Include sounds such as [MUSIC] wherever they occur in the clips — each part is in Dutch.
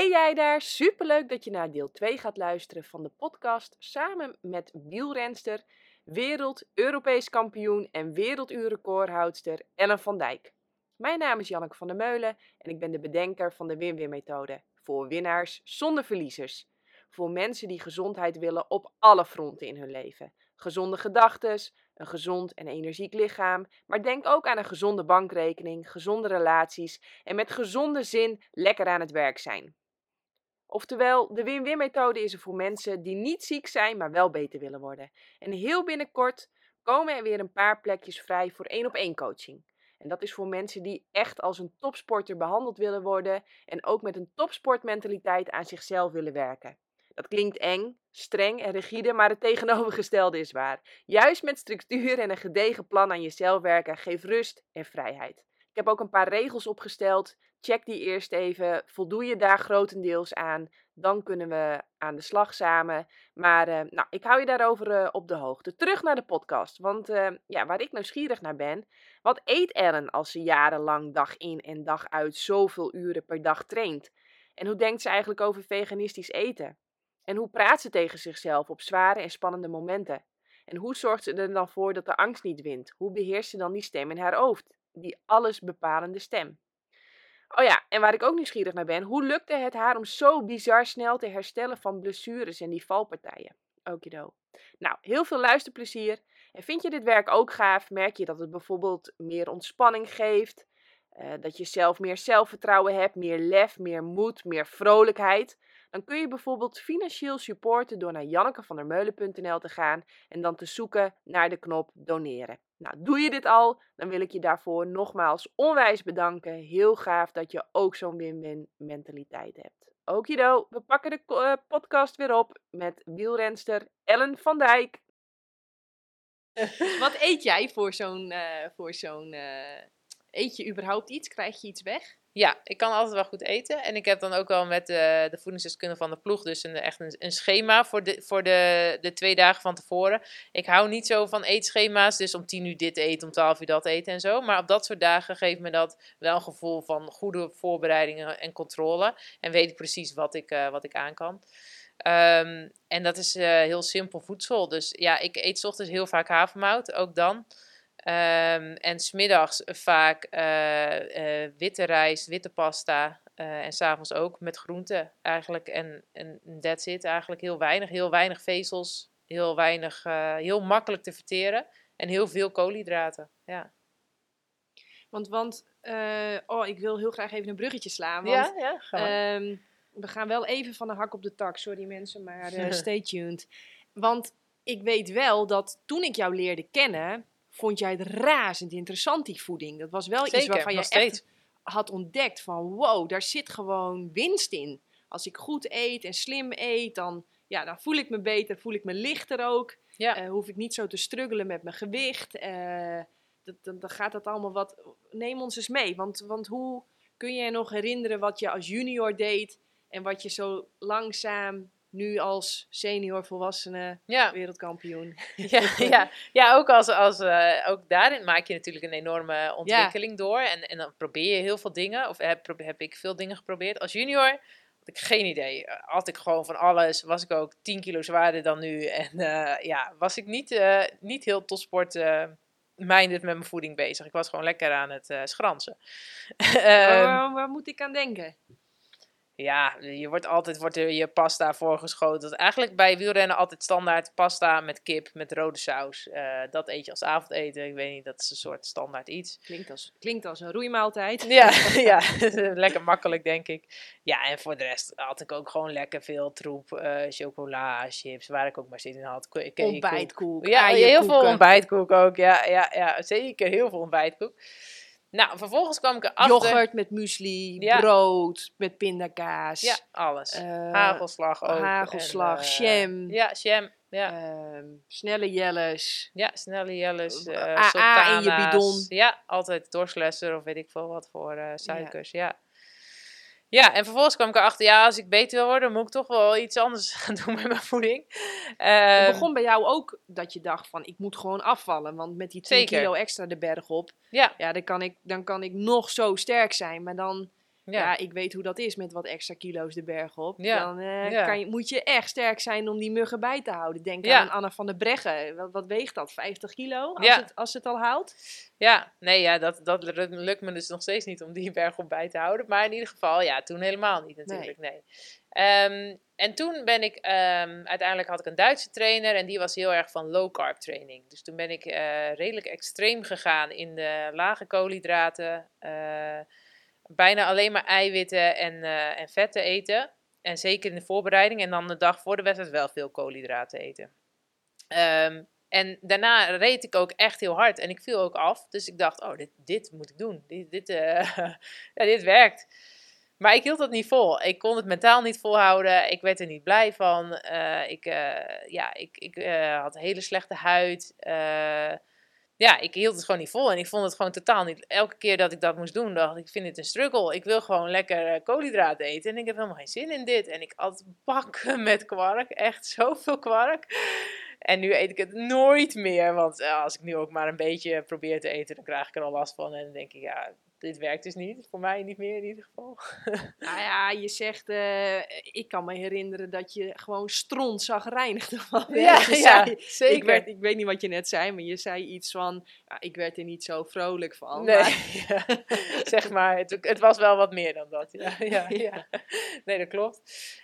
Hey jij daar, superleuk dat je naar deel 2 gaat luisteren van de podcast samen met wielrenster, wereld, Europees kampioen en werelduurrecordhoudster Ellen van Dijk. Mijn naam is Janneke van der Meulen en ik ben de bedenker van de Win-Win-methode voor winnaars zonder verliezers. Voor mensen die gezondheid willen op alle fronten in hun leven. Gezonde gedachten, een gezond en energiek lichaam, maar denk ook aan een gezonde bankrekening, gezonde relaties en met gezonde zin lekker aan het werk zijn. Oftewel, de win-win methode is er voor mensen die niet ziek zijn, maar wel beter willen worden. En heel binnenkort komen er weer een paar plekjes vrij voor één op één coaching. En dat is voor mensen die echt als een topsporter behandeld willen worden en ook met een topsportmentaliteit aan zichzelf willen werken. Dat klinkt eng, streng en rigide, maar het tegenovergestelde is waar. Juist met structuur en een gedegen plan aan jezelf werken geeft rust en vrijheid. Ik heb ook een paar regels opgesteld. Check die eerst even. Voldoe je daar grotendeels aan? Dan kunnen we aan de slag samen. Maar uh, nou, ik hou je daarover uh, op de hoogte. Terug naar de podcast. Want uh, ja, waar ik nieuwsgierig naar ben. Wat eet Ellen als ze jarenlang dag in en dag uit zoveel uren per dag traint? En hoe denkt ze eigenlijk over veganistisch eten? En hoe praat ze tegen zichzelf op zware en spannende momenten? En hoe zorgt ze er dan voor dat de angst niet wint? Hoe beheerst ze dan die stem in haar hoofd? Die alles bepalende stem. Oh ja, en waar ik ook nieuwsgierig naar ben, hoe lukte het haar om zo bizar snel te herstellen van blessures en die valpartijen? Okido. Nou, heel veel luisterplezier. En vind je dit werk ook gaaf? Merk je dat het bijvoorbeeld meer ontspanning geeft? Uh, dat je zelf meer zelfvertrouwen hebt, meer lef, meer moed, meer vrolijkheid? Dan kun je bijvoorbeeld financieel supporten door naar jannekevandermeulen.nl te gaan en dan te zoeken naar de knop doneren. Nou, doe je dit al, dan wil ik je daarvoor nogmaals onwijs bedanken. Heel gaaf dat je ook zo'n win-win mentaliteit hebt. Okido, we pakken de uh, podcast weer op met wielrenster Ellen van Dijk. Wat eet jij voor zo'n, uh, voor zo'n, uh, eet je überhaupt iets? Krijg je iets weg? Ja, ik kan altijd wel goed eten. En ik heb dan ook wel met de, de voedingsdeskundige van de ploeg dus een, echt een, schema voor, de, voor de, de twee dagen van tevoren. Ik hou niet zo van eetschema's, dus om tien uur dit eten, om twaalf uur dat eten en zo. Maar op dat soort dagen geeft me dat wel een gevoel van goede voorbereidingen en controle. En weet ik precies wat ik, uh, wat ik aan kan. Um, en dat is uh, heel simpel voedsel. Dus ja, ik eet ochtends heel vaak havermout, ook dan. Um, en smiddags vaak uh, uh, witte rijst, witte pasta. Uh, en s'avonds ook met groenten eigenlijk. En, en that's it eigenlijk. Heel weinig. Heel weinig vezels. Heel weinig. heel makkelijk te verteren. En heel veel koolhydraten. Ja. Want, want oh, ik wil heel graag even een bruggetje slaan. Want, ja, ja, ga um, we gaan wel even van de hak op de tak. Sorry mensen, maar [LAUGHS] stay tuned. Want ik weet wel dat toen ik jou leerde kennen vond jij het razend interessant, die voeding. Dat was wel iets waarvan je echt had ontdekt van wow, daar zit gewoon winst in. Als ik goed eet en slim eet, dan, ja, dan voel ik me beter, voel ik me lichter ook. Ja. Uh, hoef ik niet zo te struggelen met mijn gewicht. Uh, dan, dan gaat dat allemaal wat... Neem ons eens mee, want, want hoe kun je je nog herinneren wat je als junior deed... en wat je zo langzaam nu als senior volwassene ja. wereldkampioen. [LAUGHS] Ja, ja. ja ook, als, als, uh, ook daarin maak je natuurlijk een enorme ontwikkeling door. En, en dan probeer je heel veel dingen. Of heb, heb ik veel dingen geprobeerd. Als junior had ik geen idee. Had ik gewoon van alles. Was ik ook 10 kilo zwaarder dan nu. En uh, ja, was ik niet, uh, niet heel topsport minded met mijn voeding bezig. Ik was gewoon lekker aan het schransen. [LAUGHS] waar, waar moet ik aan denken? Ja, je wordt altijd wordt er je pasta voorgeschoten. Eigenlijk bij wielrennen altijd standaard pasta met kip, met rode saus. Uh, dat eet je als avondeten. Ik weet niet, dat is een soort standaard iets. Klinkt als, klinkt als een roeimaaltijd. Ja, [LAUGHS] [LAUGHS] ja [LAUGHS] lekker makkelijk denk ik. Ja, en voor de rest had ik ook gewoon lekker veel troep. Uh, chocola, chips, waar ik ook maar zin in had. Ontbijtkoek. Ja, heel veel ontbijtkoek ook. Ja, ja, ja, zeker heel veel ontbijtkoek. Nou, vervolgens kwam ik erachter... Yoghurt met muesli, brood met pindakaas. Ja, alles. Uh, hagelslag ook. Hagelslag, en, uh, jam. Ja, jam. Ja. Uh, snelle jelles. Ja, snelle jelles. AA in je bidon. Ja, altijd doorslesser of weet ik veel wat voor suikers. ja. Ja, en vervolgens kwam ik erachter, ja, als ik beter wil worden, moet ik toch wel iets anders [LAUGHS] gaan doen met mijn voeding. Het ehm, begon bij jou ook dat je dacht van, ik moet gewoon afvallen. Want met die 10 kilo extra de berg op, ja. Ja, dan, kan ik, dan kan ik nog zo sterk zijn. Maar dan Ja. ik weet hoe dat is met wat extra kilo's de berg op. Ja. Dan eh, Ja. kan je, moet je echt sterk zijn om die muggen bij te houden. Denk aan Anna van der Breggen. Wat, wat weegt dat? 50 kilo? Als, het, als het al haalt? Ja, nee, ja, dat, dat lu- lukt me dus nog steeds niet om die [LAUGHS] berg op bij te houden. Maar in ieder geval, ja, toen helemaal niet natuurlijk, nee. Ehm, en toen ben ik, ehm, uiteindelijk had ik een Duitse trainer en die was heel erg van low carb training. Dus toen ben ik eh, redelijk extreem gegaan in de lage koolhydraten. eh, bijna alleen maar eiwitten en, eh, en vetten eten. En zeker in de voorbereiding. En dan de dag voor de wedstrijd wel veel koolhydraten eten. Ehm, en daarna reed ik ook echt heel hard. En ik viel ook af. Dus ik dacht, oh, dit, dit moet ik doen. Dit, dit, eh, [LAUGHS] ja, dit werkt. Maar ik hield het niet vol. Ik kon het mentaal niet volhouden. Ik werd er niet blij van. Eh, ik, ja, ik, ik had hele slechte huid. Ja, ik hield het gewoon niet vol. En ik vond het gewoon totaal niet... Elke keer dat ik dat moest doen, dacht ik, ik vind dit een struggle. Ik wil gewoon lekker eh, koolhydraten eten. En ik heb helemaal geen zin in dit. En ik at bakken [LAUGHS] met kwark. Echt zoveel kwark. En nu eet ik het nooit meer. Want eh, als ik nu ook maar een beetje probeer te eten, dan krijg ik er al last van. En dan denk ik, ja, dit werkt dus niet. Voor mij niet meer in ieder geval. [LAUGHS] Nou ja, je zegt, eh, ik kan me herinneren dat je gewoon stront zag werd. Ja, ja, zeker. Ik, werd, ik weet niet wat je net zei, maar je zei iets van, ja, ik werd er niet zo vrolijk van. Nee, Maar- [LAUGHS] ja, zeg maar, het, het was wel wat meer dan dat. Ja, ja, [LAUGHS] Ja. ja. Nee, dat klopt.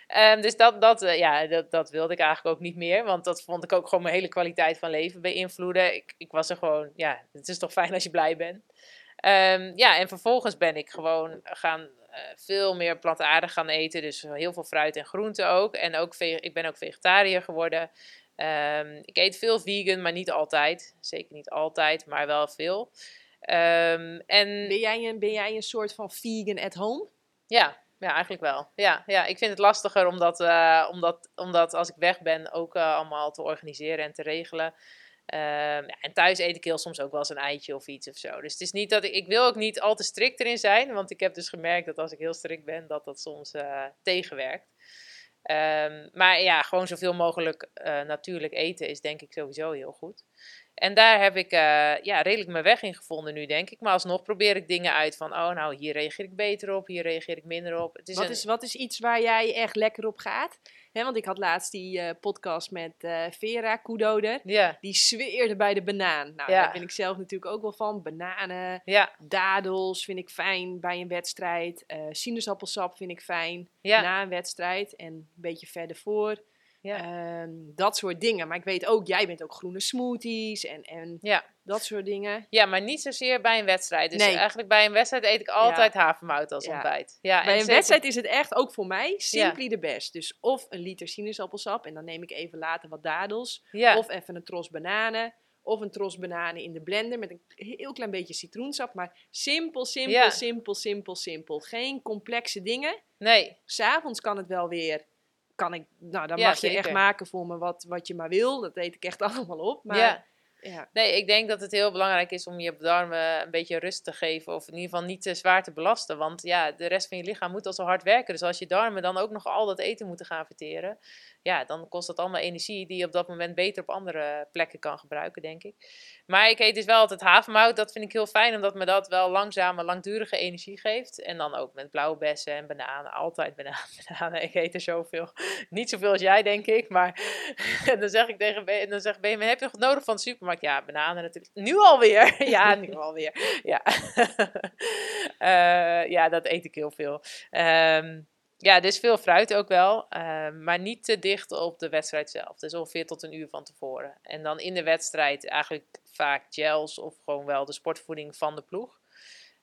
Ehm, dus dat, dat, eh, ja, dat, dat wilde ik eigenlijk ook niet meer, want dat vond ik ook gewoon mijn hele kwaliteit van leven beïnvloeden. Ik, ik was er gewoon, ja, het is toch fijn als je blij bent. Ehm, ja, en vervolgens ben ik gewoon gaan eh, veel meer plantaardig gaan eten, dus heel veel fruit en groenten ook. En ook ik ben ook vegetariër geworden. Ehm, ik eet veel vegan, maar niet altijd. Zeker niet altijd, maar wel veel. Ehm, en Ben jij, een, ben jij een soort van vegan at home? ja, ja, eigenlijk wel. Ja, ja, ik vind het lastiger omdat, eh, omdat, omdat als ik weg ben ook eh, allemaal te organiseren en te regelen. Ehm, en thuis eet ik heel soms ook wel eens een eitje of iets of zo. Dus het is niet dat ik, ik wil ook niet al te strikt erin zijn. Want ik heb dus gemerkt dat als ik heel strikt ben, dat dat soms eh, tegenwerkt. Ehm, maar ja, gewoon zoveel mogelijk eh, natuurlijk eten is denk ik sowieso heel goed. En daar heb ik eh, ja, redelijk mijn weg in gevonden nu, denk ik. Maar alsnog probeer ik dingen uit van, oh nou, hier reageer ik beter op, hier reageer ik minder op. Het is Wat een- is, wat is iets waar jij echt lekker op gaat? Want ik had laatst die eh, podcast met eh, Vera Koedoder. Die zweerde bij de banaan. Nou, daar ben ik zelf natuurlijk ook wel van. Bananen, dadels vind ik fijn bij een wedstrijd. eh sinaasappelsap vind ik fijn na een wedstrijd. En een beetje verder voor. Ja. Ehm, dat soort dingen. Maar ik weet ook, jij bent ook groene smoothies en, en ja. dat soort dingen. ja, maar niet zozeer bij een wedstrijd. Dus Nee. eigenlijk bij een wedstrijd eet ik altijd havermout als Ja. ontbijt. Ja, Bij en een zeker- wedstrijd is het echt, ook voor mij, simply de best. Dus of een liter sinaasappelsap en dan neem ik even later wat dadels. Ja, Of even een tros bananen. Of een tros bananen in de blender met een heel klein beetje citroensap. Maar simpel, simpel, Ja. simpel, simpel, simpel. Geen complexe dingen. nee, S'avonds kan het wel weer. Kan ik, nou, dan Ja, mag je echt maken voor me wat, wat je maar wil. Dat eet ik echt [LAUGHS] allemaal op. Maar ja. ja. Nee, ik denk dat het heel belangrijk is om je darmen een beetje rust te geven. Of in ieder geval niet te zwaar te belasten. Want ja, de rest van je lichaam moet al zo hard werken. Dus als je darmen dan ook nog al dat eten moeten gaan verteren. Ja, dan kost dat allemaal energie die je op dat moment beter op andere plekken kan gebruiken, denk ik. Maar ik eet dus wel altijd havermout. Dat vind ik heel fijn, omdat me dat wel langzame, langdurige energie geeft. En dan ook met blauwe bessen en bananen. Altijd bananen. [LAUGHS] bananen. Ik eet er zoveel. Niet zoveel als jij, denk ik. Maar [LAUGHS] dan zeg ik tegen Ben, dan zegt Ben, heb je nog nodig van de supermarkt? Ja, bananen natuurlijk. Nu alweer. [LAUGHS] ja, nu alweer. Ja. Eh, ja, dat eet ik heel veel. Ehm, ja, dus veel fruit ook wel. ehm, maar niet te dicht op de wedstrijd zelf. Dus ongeveer tot een uur van tevoren. En dan in de wedstrijd eigenlijk vaak gels of gewoon wel de sportvoeding van de ploeg.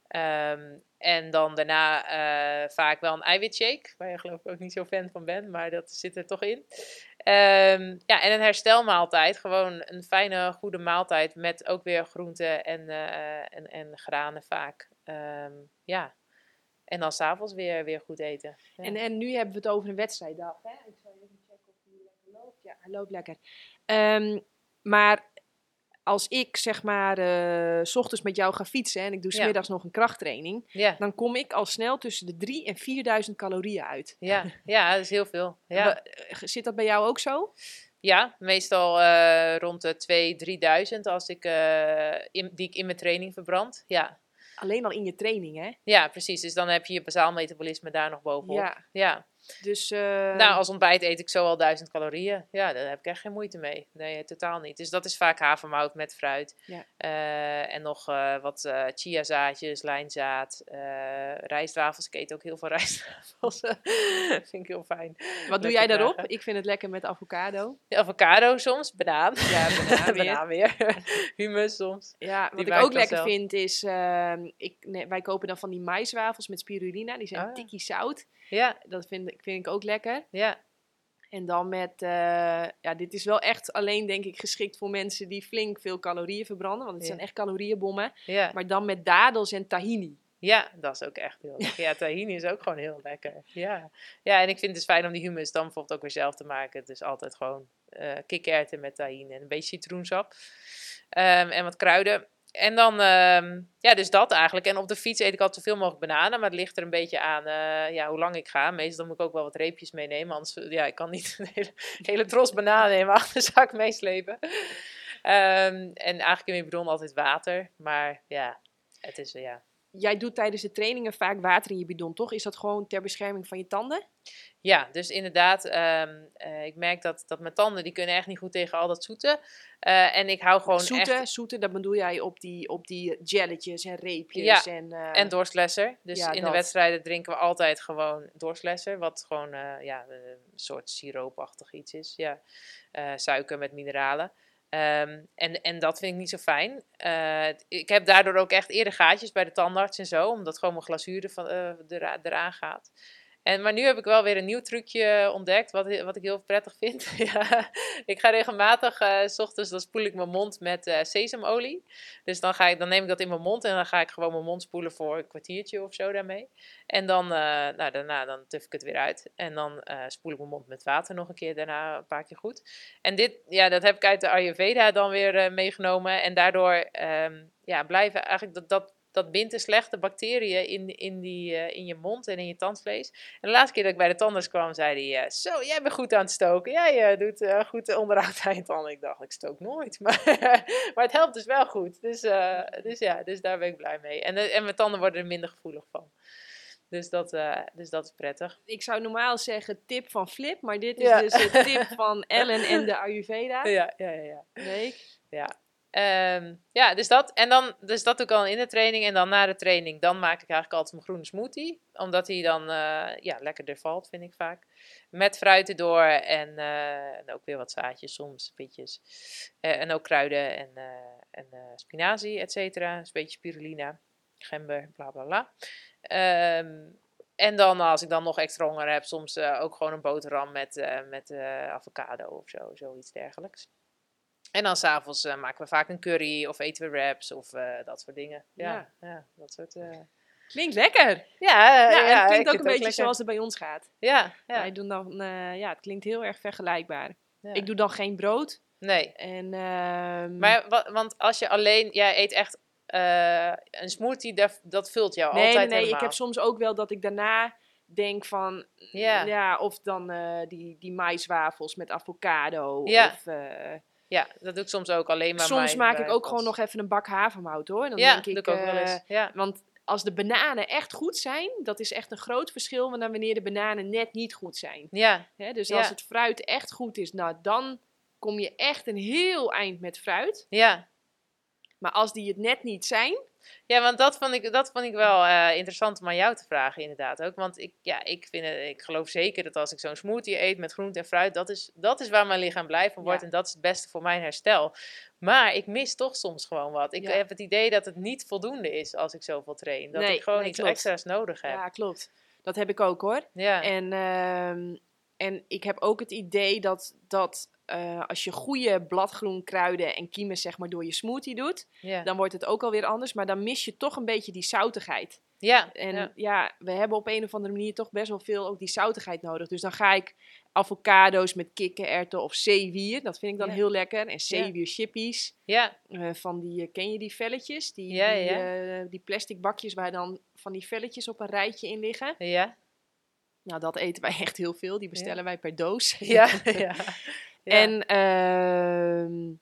Ehm, en dan daarna eh, vaak wel een eiwitshake, waar je geloof ik ook niet zo fan van bent, maar dat zit er toch in. Ehm, ja, en een herstelmaaltijd, gewoon een fijne, goede maaltijd met ook weer groenten en, eh, en, en granen vaak. Ja, en dan s'avonds weer, weer goed eten. Ja. En, en nu hebben we het over een wedstrijddag. Hè? Ik zal even checken of hij lekker loopt. Ja, hij loopt lekker. Ehm, maar als ik zeg maar s ochtends met jou ga fietsen en ik doe Ja. smiddags nog een krachttraining, ja, dan kom ik al snel tussen de 3 en 4000 calorieën uit. ja, ja, dat is heel veel. Ja. Eh, Zit dat bij jou ook zo? Ja, meestal eh, rond de 2.000, 3.000 als ik, in, die ik in mijn training verbrand. Ja, alleen al in je training, hè? Ja, precies. Dus dan heb je je bazaal metabolisme daar nog bovenop. Ja. ja. Dus, eh, Nou, als ontbijt eet ik zo al duizend calorieën. Ja, daar heb ik echt geen moeite mee. Nee, totaal niet. Dus dat is vaak havermout met fruit. Ja. Eh, en nog eh, wat eh chiazaadjes, lijnzaad, eh rijstwafels. Ik eet ook heel veel [LAUGHS] rijstwafels. [LAUGHS] vind ik heel fijn. wat doe jij daarop? Ik vind het lekker met avocado. Ja, avocado soms, banaan. Ja, banaan [LAUGHS] weer. banaan weer. Humus soms. Ja, wat ik ook lekker zelf. vind is, ehm, ik, nee, wij kopen dan van die maiswafels met spirulina. Die zijn Ah. tikkie zout. Ja, Dat vind, ik- vind ik ook lekker. ja. En dan met, eh, ja, dit is wel echt alleen denk ik geschikt voor mensen die flink veel calorieën verbranden. Want het Ja. zijn echt calorieënbommen. Ja. Maar dan met dadels en tahini. Ja, dat is ook echt heel lekker. Ja, tahini is ook gewoon heel lekker. Ja. ja, en ik vind het dus fijn om die hummus dan bijvoorbeeld ook weer zelf te maken. Het is altijd gewoon kikkererwten met tahini en een beetje citroensap. Ehm, en wat kruiden. En dan, ehm, ja, dus dat eigenlijk. En op de fiets eet ik altijd zoveel mogelijk bananen. Maar het ligt er een beetje aan eh, ja, hoe lang ik ga. Meestal moet ik ook wel wat reepjes meenemen. Anders, ja, ik kan niet [LAUGHS] een hele, hele tros bananen in mijn achterzak meeslepen. Ehm, en eigenlijk in mijn bidon altijd water. Maar ja, het is, ja, Jij doet tijdens de trainingen vaak water in je bidon, toch? Is dat gewoon ter bescherming van je tanden? Ja, dus inderdaad, ehm, eh, ik merk dat, dat mijn tanden, die kunnen echt niet goed tegen al dat zoete. Eh, en ik hou gewoon zoete, echt... zoete, dat bedoel jij op die, op die jelletjes en reepjes. Ja, en, eh, En doorslesser. Dus ja, in dat. de wedstrijden drinken we altijd gewoon doorslesser. Wat gewoon ja, een soort siroopachtig iets is. Ja. Suiker met mineralen. Ehm, en, en dat vind ik niet zo fijn. Ik heb daardoor ook echt eerder gaatjes bij de tandarts en zo. Omdat gewoon mijn glazuur era- eraan gaat. En, maar nu heb ik wel weer een nieuw trucje ontdekt, wat, wat ik heel prettig vind. [LAUGHS] ja, ik ga regelmatig, eh, s ochtends, dan spoel ik mijn mond met eh, sesamolie. Dus dan, ga ik, dan neem ik dat in mijn mond en dan ga ik gewoon mijn mond spoelen voor een kwartiertje of zo daarmee. En dan, eh, nou, daarna dan tuf ik het weer uit. En dan spoel ik mijn mond met water nog een keer, daarna een paar keer goed. En dit, ja, dat heb ik uit de Ayurveda dan weer meegenomen. En daardoor ehm, ja, blijven eigenlijk dat, dat, dat bindt de slechte bacteriën in, in, die, eh, in je mond en in je tandvlees. En de laatste keer dat ik bij de tandarts kwam, zei hij: eh, Zo, jij bent goed aan het stoken. Jij eh, doet goed onderhoud aan je tanden. Ik dacht, ik stook nooit. [LAUGHS] Maar, maar het helpt dus wel goed. Dus, dus ja, dus daar ben ik blij mee. En, en mijn tanden worden er minder gevoelig van. Dus dat, dus dat is prettig. Ik zou normaal zeggen tip van Flip, maar dit is Ja. dus de tip van [LAUGHS] Ellen en de Ayurveda. Ja, ja, ja. ja. Nee. Ja. Ehm, ja, dus dat. En dan, dus dat doe ik al in de training. En dan na de training, dan maak ik eigenlijk altijd mijn groene smoothie. Omdat die dan eh, ja, lekkerder valt, vind ik vaak. Met fruit erdoor en, eh, en ook weer wat zaadjes soms, pitjes. Eh, en ook kruiden en, en spinazie, et cetera. Een beetje spirulina, gember, bla bla bla. Ehm, en dan als ik dan nog extra honger heb, soms ook gewoon een boterham met, met avocado of zo, zoiets dergelijks. En dan s'avonds avonds maken we vaak een curry of eten we wraps of eh, dat soort dingen. Ja, ja. dat soort... eh, Klinkt lekker. Ja, Ja, het klinkt ook een beetje zoals het bij ons gaat. Ja, ja. Wij doen dan, ja, het klinkt heel erg vergelijkbaar. Ik doe dan geen brood. Nee, En, ehm, maar wa- want als je alleen... Jij eet echt een smoothie, dat, dat vult jou nee, altijd nee, nee. Ik heb soms ook wel dat ik daarna denk van, Ja. of dan die, die maiswafels met avocado. Ja. Of, Ja, dat doe ik soms ook alleen maar soms mijn- maak ik ook gewoon nog even een bak havermout hoor. Dan Ja, denk doe ik, ik ook wel eh, eens. Ja. Want als de bananen echt goed zijn, dat is echt een groot verschil dan wanneer de bananen net niet goed zijn. Ja, Hè, dus Ja. als het fruit echt goed is, nou dan kom je echt een heel eind met fruit. ja. Maar als die het net niet zijn, Ja, want dat vond ik, dat vond ik wel eh, interessant om aan jou te vragen, inderdaad ook. Want ik, ja, ik, vind het, ik geloof zeker dat als ik zo'n smoothie eet met groente en fruit, dat is, dat is waar mijn lichaam blij van wordt. Ja. En dat is het beste voor mijn herstel. Maar ik mis toch soms gewoon wat. Ik Ja. heb het idee dat het niet voldoende is als ik zoveel train. Dat Nee, ik gewoon nee, iets klopt. extra's nodig heb. ja klopt. Dat heb ik ook hoor. Ja, En, ehm, en ik heb ook het idee dat, dat eh, als je goede bladgroen kruiden en kiemen zeg maar door je smoothie doet, dan wordt het ook alweer anders. Maar dan mis je toch een beetje die zoutigheid. ja. En ja. ja. we hebben op een of andere manier toch best wel veel ook die zoutigheid nodig. Dus dan ga ik avocado's met kikkererwten of zeewier. Dat vind ik dan heel lekker. En zeewier chippies. ja. eh, van die, eh, ken je die velletjes? Die, die, die plastic bakjes waar dan van die velletjes op een rijtje in liggen. Ja, Nou, dat eten wij [LAUGHS] echt heel veel. Die bestellen wij per doos. ja, [LAUGHS] ja. En ehm,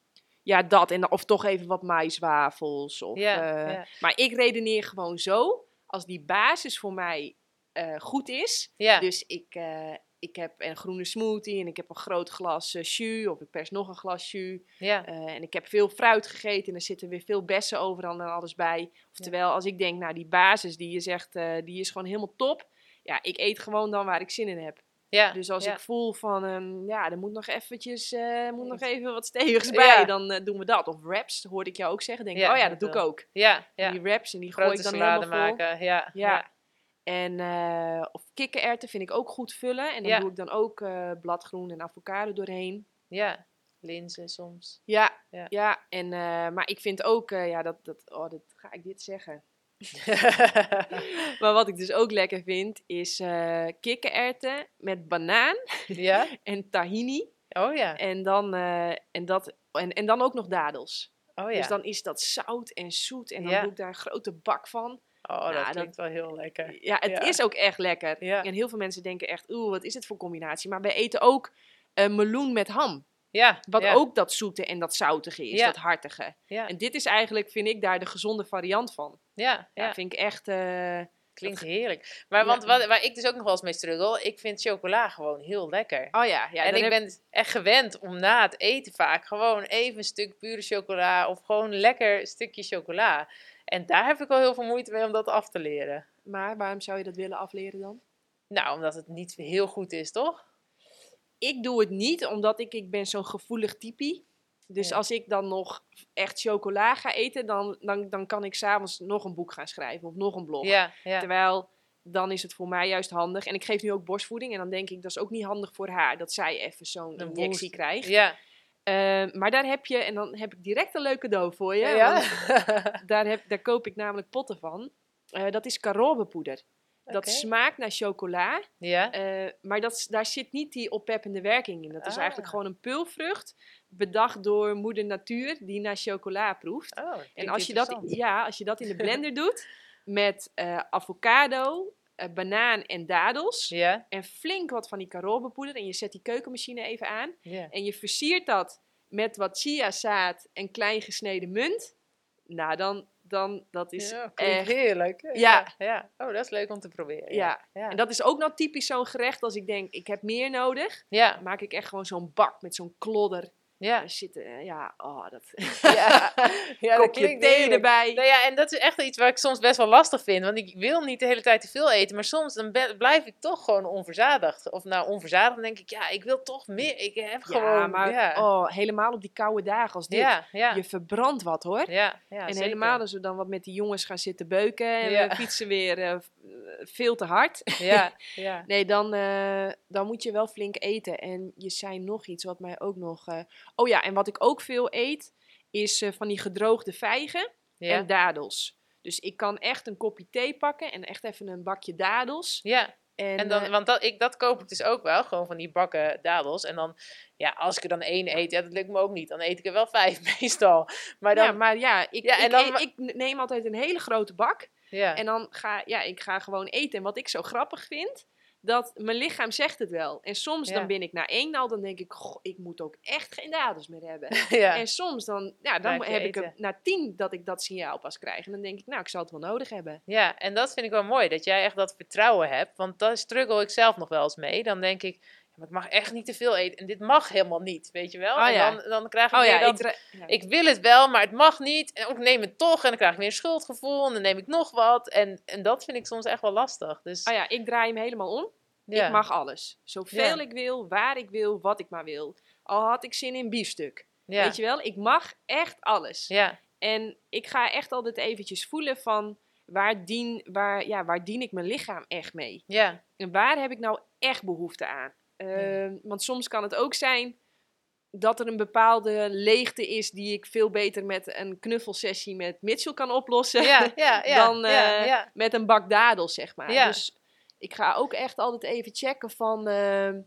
ja, dat. En, of toch even wat maiswafels. Of, eh. Maar ik redeneer gewoon zo. Als die basis voor mij eh, goed is. Dus ik, eh, ik heb een groene smoothie en ik heb een groot glas jus. Of ik pers nog een glas jus. ja, en ik heb veel fruit gegeten en er zitten weer veel bessen overal en alles bij. Oftewel, als ik denk, nou die basis die je zegt, die is gewoon helemaal top. Ja, ik eet gewoon dan waar ik zin in heb. Ja. Dus als ja. ik voel van, ehm, ja, er moet nog eventjes, eh, moet nog even wat stevigs Ja. bij, dan eh, doen we dat. Of wraps, hoorde ik jou ook zeggen. Denk ik, oh ja, dat doe ik ook. Ja, ja. Die wraps en die gooi ik Grote dan vol. maken. Ja, Ja. En, eh, of kikkererwten vind ik ook goed vullen. En dan doe ik dan ook bladgroen en avocado doorheen. ja. Linzen soms. Ja, Ja. ja. en, maar ik vind ook, ja, dat, dat, oh, dat ga ik dit zeggen. [LAUGHS] Maar wat ik dus ook lekker vind, is eh kikkererwten met banaan ja? [LAUGHS] en tahini. Oh ja. En dan, eh, en, dat, en, en dan ook nog dadels. Oh ja. Dus dan is dat zout en zoet. En dan Ja. doe ik daar een grote bak van. oh, Nou, dat dat- klinkt wel heel lekker. Ja, het Ja. is ook echt lekker. Ja. En heel veel mensen denken echt, oeh, wat is het voor combinatie? Maar wij eten ook eh, meloen met ham. Ja. Wat ja. ook dat zoete en dat zoutige is, Ja. dat hartige. Ja. En dit is eigenlijk, vind ik, daar de gezonde variant van. Ja. Ja, vind ik echt... eh, Klinkt heerlijk. Maar want wat, waar ik dus ook nog wel eens mee struggle, ik vind chocola gewoon heel lekker. oh ja, ja en ik heb- ben echt gewend om na het eten vaak gewoon even een stuk pure chocola of gewoon lekker stukje chocola. En daar heb ik wel heel veel moeite mee om dat af te leren. Maar waarom zou je dat willen afleren dan? Nou, omdat het niet heel goed is, toch? Ik doe het niet, omdat ik, ik ben zo'n gevoelig typie. Dus Ja. als ik dan nog echt chocola ga eten, dan, dan, dan kan ik s'avonds nog een boek gaan schrijven of nog een blog. Ja, ja. Terwijl dan is het voor mij juist handig. En ik geef nu ook borstvoeding. En dan denk ik, dat is ook niet handig voor haar. Dat zij even zo'n injectie boost. krijgt. Ja. Ehm, maar daar heb je, en dan heb ik direct een leuk cadeau voor je. Ja. [LAUGHS] daar, heb, daar koop ik namelijk potten van. Eh, dat is carobepoeder. Dat smaakt naar chocola. Ja. eh, maar dat, daar zit niet die oppeppende werking in. Dat is eigenlijk Ah. gewoon een pulvrucht. Bedacht door moeder natuur. Die naar chocola proeft. Oh, En als je, dat, ja, als je dat in de [LAUGHS] blender doet met eh, avocado, eh, banaan en dadels en flink wat van die carobepoeder en je zet die keukenmachine even aan en je versiert dat met wat chiazaad en klein gesneden munt, nou dan, dan dat is ja, echt... heerlijk. Ja. ja. Oh, dat is leuk om te proberen. Ja. ja. En dat is ook nou typisch zo'n gerecht als ik denk, ik heb meer nodig. ja. Maak ik echt gewoon zo'n bak met zo'n klodder. Ja. Zitten, eh, ja, oh, dat... [LAUGHS] [LAUGHS] Ja, ja dat klinkt thee erbij. Nou ja, en dat is echt iets waar ik soms best wel lastig vind. Want ik wil niet de hele tijd te veel eten. Maar soms dan blijf ik toch gewoon onverzadigd. Of nou, onverzadigd dan denk ik, ja, ik wil toch meer. Ik heb Ja, gewoon... maar ja. Oh, helemaal op die koude dagen als dit. ja, ja, Je verbrandt wat hoor. ja, ja, en zeker. helemaal als we dan wat met die jongens gaan zitten beuken en Ja. we fietsen weer eh, eh, veel te hard. Ja, [LAUGHS] ja. Nee, dan, dan moet je wel flink eten. En je zei nog iets wat mij ook nog... Oh ja, en wat ik ook veel eet, is eh, van die gedroogde vijgen Ja, en dadels. Dus ik kan echt een kopje thee pakken en echt even een bakje dadels. ja. En, En dan, eh, want dat, ik, dat koop ik dus ook wel, gewoon van die bakken dadels. En dan, ja, als ik er dan één eet, ja, dat lukt me ook niet. Dan eet ik er wel vijf [LAUGHS] meestal. Maar dan, ja, maar ja, ik, Ja, ik, dan eet- wa- ik neem altijd een hele grote bak. ja. En dan ga ja, ik ga gewoon eten. En wat ik zo grappig vind, dat mijn lichaam zegt het wel. En soms Ja. dan ben ik na één al, dan denk ik, goh, ik moet ook echt geen dadels meer hebben. [LAUGHS] ja. En soms dan, ja, dan heb ik het na tien dat ik dat signaal pas krijg. En dan denk ik, nou, ik zal het wel nodig hebben. Ja, en dat vind ik wel mooi, dat jij echt dat vertrouwen hebt. Want daar struggle ik zelf nog wel eens mee. Dan denk ik, maar ik mag echt niet te veel eten. En dit mag helemaal niet, weet je wel? Oh en ja. dan, dan krijg ik Oh weer ja, dat, ik, dra- ja. ik wil het wel, maar het mag niet. En ik neem het toch en dan krijg ik weer een schuldgevoel. En dan neem ik nog wat. En, en dat vind ik soms echt wel lastig. Dus oh ja, ik draai hem helemaal om. Ik mag alles. Zoveel ik wil, waar ik wil, wat ik maar wil. Al had ik zin in biefstuk. Weet je wel, ik mag echt alles. Ja, En ik ga echt altijd eventjes voelen van waar dien, waar, ja, waar dien ik mijn lichaam echt mee? ja, En waar heb ik nou echt behoefte aan? Ehm, Want soms kan het ook zijn dat er een bepaalde leegte is die ik veel beter met een knuffelsessie met Mitchell kan oplossen. ja, [LAUGHS] Dan, eh, met een bak dadels, zeg maar. Dus ik ga ook echt altijd even checken van ehm,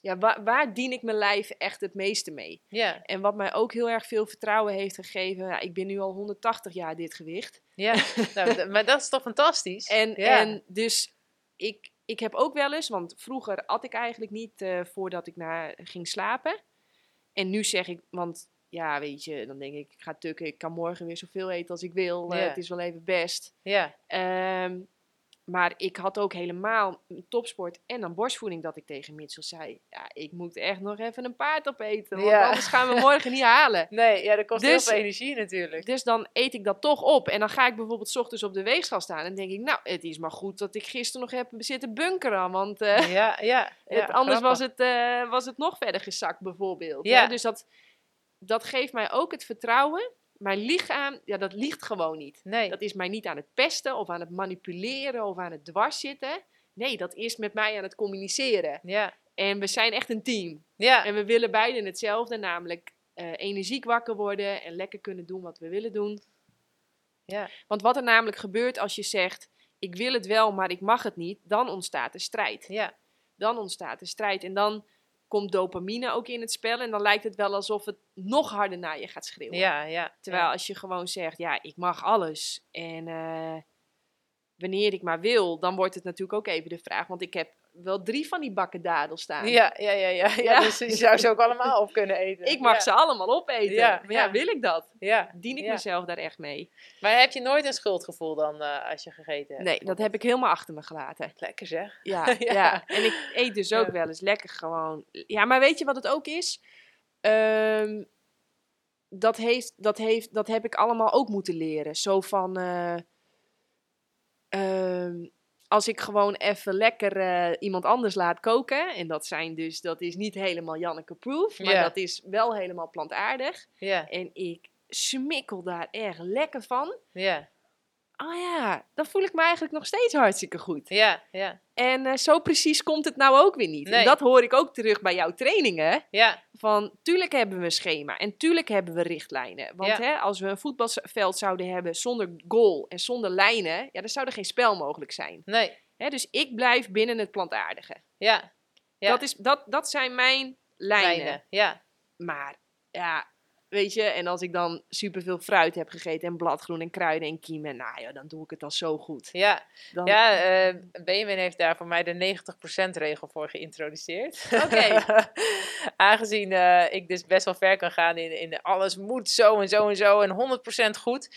ja, waar, waar dien ik mijn lijf echt het meeste mee? ja, En wat mij ook heel erg veel vertrouwen heeft gegeven, ik ben nu al 180 jaar dit gewicht. ja. nou, maar dat is toch fantastisch? [LAUGHS] En, en dus ik, ik heb ook wel eens, want vroeger at ik eigenlijk niet eh, voordat ik naar ging slapen. En nu zeg ik, want ja, weet je, dan denk ik, ik ga tukken, ik kan morgen weer zoveel eten als ik wil. eh, het is wel even best. Ja, Ehm, maar ik had ook helemaal topsport en dan borstvoeding dat ik tegen Mitchell zei, ja, ik moet echt nog even een paard opeten, want Ja. anders gaan we morgen niet halen. [LAUGHS] nee, ja, dat kost Dus- heel veel energie natuurlijk. Dus dan eet ik dat toch op. En dan ga ik bijvoorbeeld 's ochtends op de weegschaal staan. En denk ik, nou, het is maar goed dat ik gisteren nog heb zitten bunkeren. Want eh, Ja, ja. ja [LAUGHS] anders was het, eh, was het nog verder gezakt, bijvoorbeeld. Ja. Hè? Dus dat, dat geeft mij ook het vertrouwen. Mijn lichaam, ja, dat liegt gewoon niet. Nee, Dat is mij niet aan het pesten of aan het manipuleren of aan het dwars zitten. Nee, dat is met mij aan het communiceren. ja. En we zijn echt een team. Ja, En we willen beiden hetzelfde, namelijk eh, energiek wakker worden en lekker kunnen doen wat we willen doen. ja, Want wat er namelijk gebeurt als je zegt: Ik wil het wel, maar ik mag het niet, dan ontstaat er strijd. ja, Dan ontstaat er strijd. En dan komt dopamine ook in het spel. En dan lijkt het wel alsof het nog harder naar je gaat schreeuwen. ja, ja. Terwijl als je gewoon zegt: Ja, ik mag alles. En eh, wanneer ik maar wil, dan wordt het natuurlijk ook even de vraag. Want ik heb wel drie van die bakken dadels staan. Ja, ja, ja, ja, ja. [LAUGHS] Ja. Dus je zou ze ook allemaal op kunnen eten. Ik mag ja. ze allemaal opeten. Ja, maar ja, ja. wil ik dat? Ja. Dien ik mezelf daar echt mee? Maar heb je nooit een schuldgevoel dan eh, als je gegeten hebt? Nee, dat heb ik helemaal achter me gelaten. Lekker zeg. Ja, [LAUGHS] Ja. en ik eet dus ook wel eens lekker gewoon. Ja, maar weet je wat het ook is? Ehm, dat, heeft, dat, heeft, dat heb ik allemaal ook moeten leren. Zo van. eh, ehm, als ik gewoon even lekker eh, iemand anders laat koken. En dat zijn dus, dat is niet helemaal Janneke proof. Maar dat is wel helemaal plantaardig. En ik smikkel daar erg lekker van. ja, Oh ja, dan voel ik me eigenlijk nog steeds hartstikke goed. ja, ja, En eh, zo precies komt het nou ook weer niet. Nee. En dat hoor ik ook terug bij jouw trainingen. ja, Van, tuurlijk hebben we een schema en tuurlijk hebben we richtlijnen. Want Ja. hè, als we een voetbalveld zouden hebben zonder goal en zonder lijnen, ja, dan zou er geen spel mogelijk zijn. nee, Hè, dus ik blijf binnen het plantaardige. ja. Ja. Dat, is, dat, dat zijn mijn lijnen. Lijnen, Ja, Maar ja, weet je, en als ik dan superveel fruit heb gegeten en bladgroen en kruiden en kiemen, nou ja, dan doe ik het al zo goed. ja. Dan, Ja, eh Benjamin heeft daar voor mij de 90% regel voor geïntroduceerd. Oké. [LAUGHS] Aangezien eh, ik dus best wel ver kan gaan in, in alles moet zo en zo en zo en 100% goed.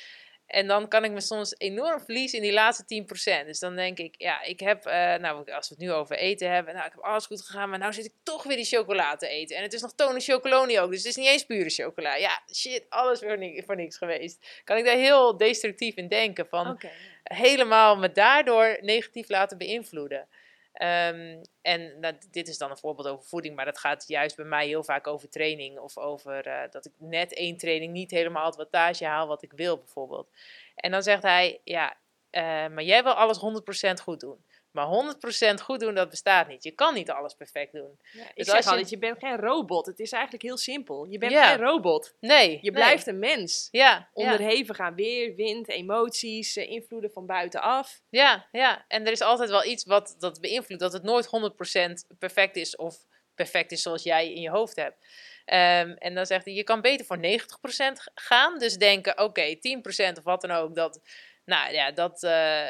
En dan kan ik me soms enorm verliezen in die laatste 10%. Dus dan denk ik, ja, ik heb, eh, nou, als we het nu over eten hebben, nou, ik heb alles goed gegaan, maar nou zit ik toch weer die chocola te eten. En het is nog tonen chocoloni ook, dus het is niet eens pure chocola. Ja, shit, alles ni voor niks geweest. Kan ik daar heel destructief in denken van, helemaal me daardoor negatief laten beïnvloeden. Ehm, en dit is dan een voorbeeld over voeding, maar dat gaat juist bij mij heel vaak over training. Of over eh, dat ik net één training niet helemaal het wattage haal wat ik wil, bijvoorbeeld. En dan zegt hij, ja, eh, maar jij wil alles 100% goed doen. Maar 100% goed doen, dat bestaat niet. Je kan niet alles perfect doen. Ja, ik Dus zeg als je- altijd, je bent geen robot. Het is eigenlijk heel simpel. Je bent Ja. geen robot. Nee. Je nee. blijft een mens. Ja, Onderhevig aan weer, wind, emoties, eh, invloeden van buitenaf. Ja, ja. En er is altijd wel iets wat dat beïnvloedt. Dat het nooit 100% perfect is of perfect is zoals jij in je hoofd hebt. Ehm, en dan zegt hij, je kan beter voor 90% g- gaan. Dus denken, oké, 10% of wat dan ook. Dat, nou ja, dat eh,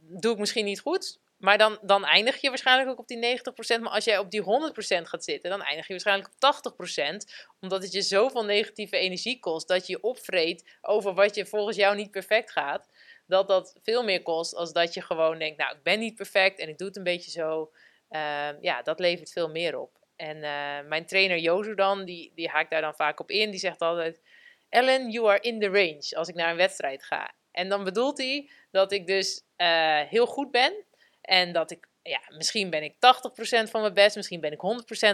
doe ik misschien niet goed. Maar dan, dan eindig je waarschijnlijk ook op die 90%. Maar als jij op die 100% gaat zitten, dan eindig je waarschijnlijk op 80%. Omdat het je zoveel negatieve energie kost dat je je over wat je volgens jou niet perfect gaat dat dat veel meer kost als dat je gewoon denkt, nou, ik ben niet perfect en ik doe het een beetje zo. Ehm, ja, dat levert veel meer op. En eh, mijn trainer Jozu dan, die, die haakt daar dan vaak op in. Die zegt altijd, Ellen, you are in the range als ik naar een wedstrijd ga. En dan bedoelt hij dat ik dus eh, heel goed ben en dat ik, ja, misschien ben ik 80% van mijn best, misschien ben ik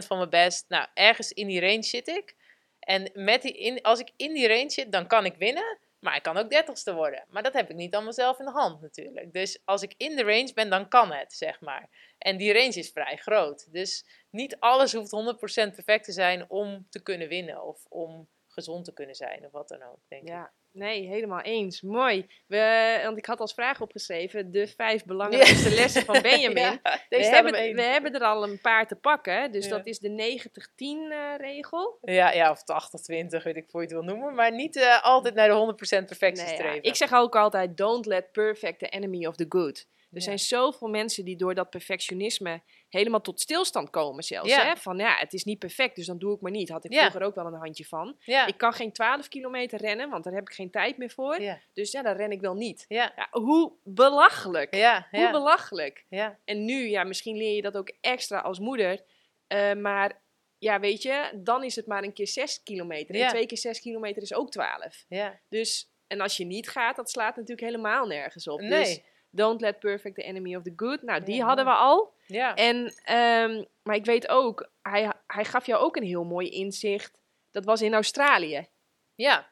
100% van mijn best. Nou, ergens in die range zit ik. En met die als ik in die range zit, dan kan ik winnen. Maar ik kan ook dertigste worden. Maar dat heb ik niet allemaal zelf in de hand natuurlijk. Dus als ik in de range ben, dan kan het, zeg maar. En die range is vrij groot. Dus niet alles hoeft 100% perfect te zijn om te kunnen winnen. Of om gezond te kunnen zijn, of wat dan ook, denk ik. Nee, helemaal eens. Mooi. We, want ik had als vraag opgeschreven de vijf belangrijkste lessen van [LAUGHS] Benjamin. Ja, we, hebben, we hebben er al een paar te pakken. Dus Ja. dat is de 90-10 eh, regel. Ja, ja, of 80-20, weet ik voor je het wil noemen. Maar niet eh, altijd naar de 100% perfectie Nee, streven. Ik zeg ook altijd, don't let perfect the enemy of the good. Er zijn zoveel mensen die door dat perfectionisme helemaal tot stilstand komen zelfs. Ja. Hè? Van ja, het is niet perfect, dus dan doe ik maar niet. Had ik Ja. vroeger ook wel een handje van. Ja. Ik kan geen 12 kilometer rennen, want daar heb ik geen tijd meer voor. Ja. Dus ja, dan ren ik wel niet. Hoe belachelijk. Ja. Hoe belachelijk. Ja. En nu, ja, misschien leer je dat ook extra als moeder. eh, maar ja, weet je, dan is het maar een keer 6 kilometer. En twee keer 6 kilometer is ook 12. Ja. Dus, en als je niet gaat, dat slaat natuurlijk helemaal nergens op. Dus Nee. don't let perfect the enemy of the good. Nou, die hadden we al. Ja. En, ehm, maar ik weet ook, hij, hij gaf jou ook een heel mooi inzicht. Dat was in Australië. Ja,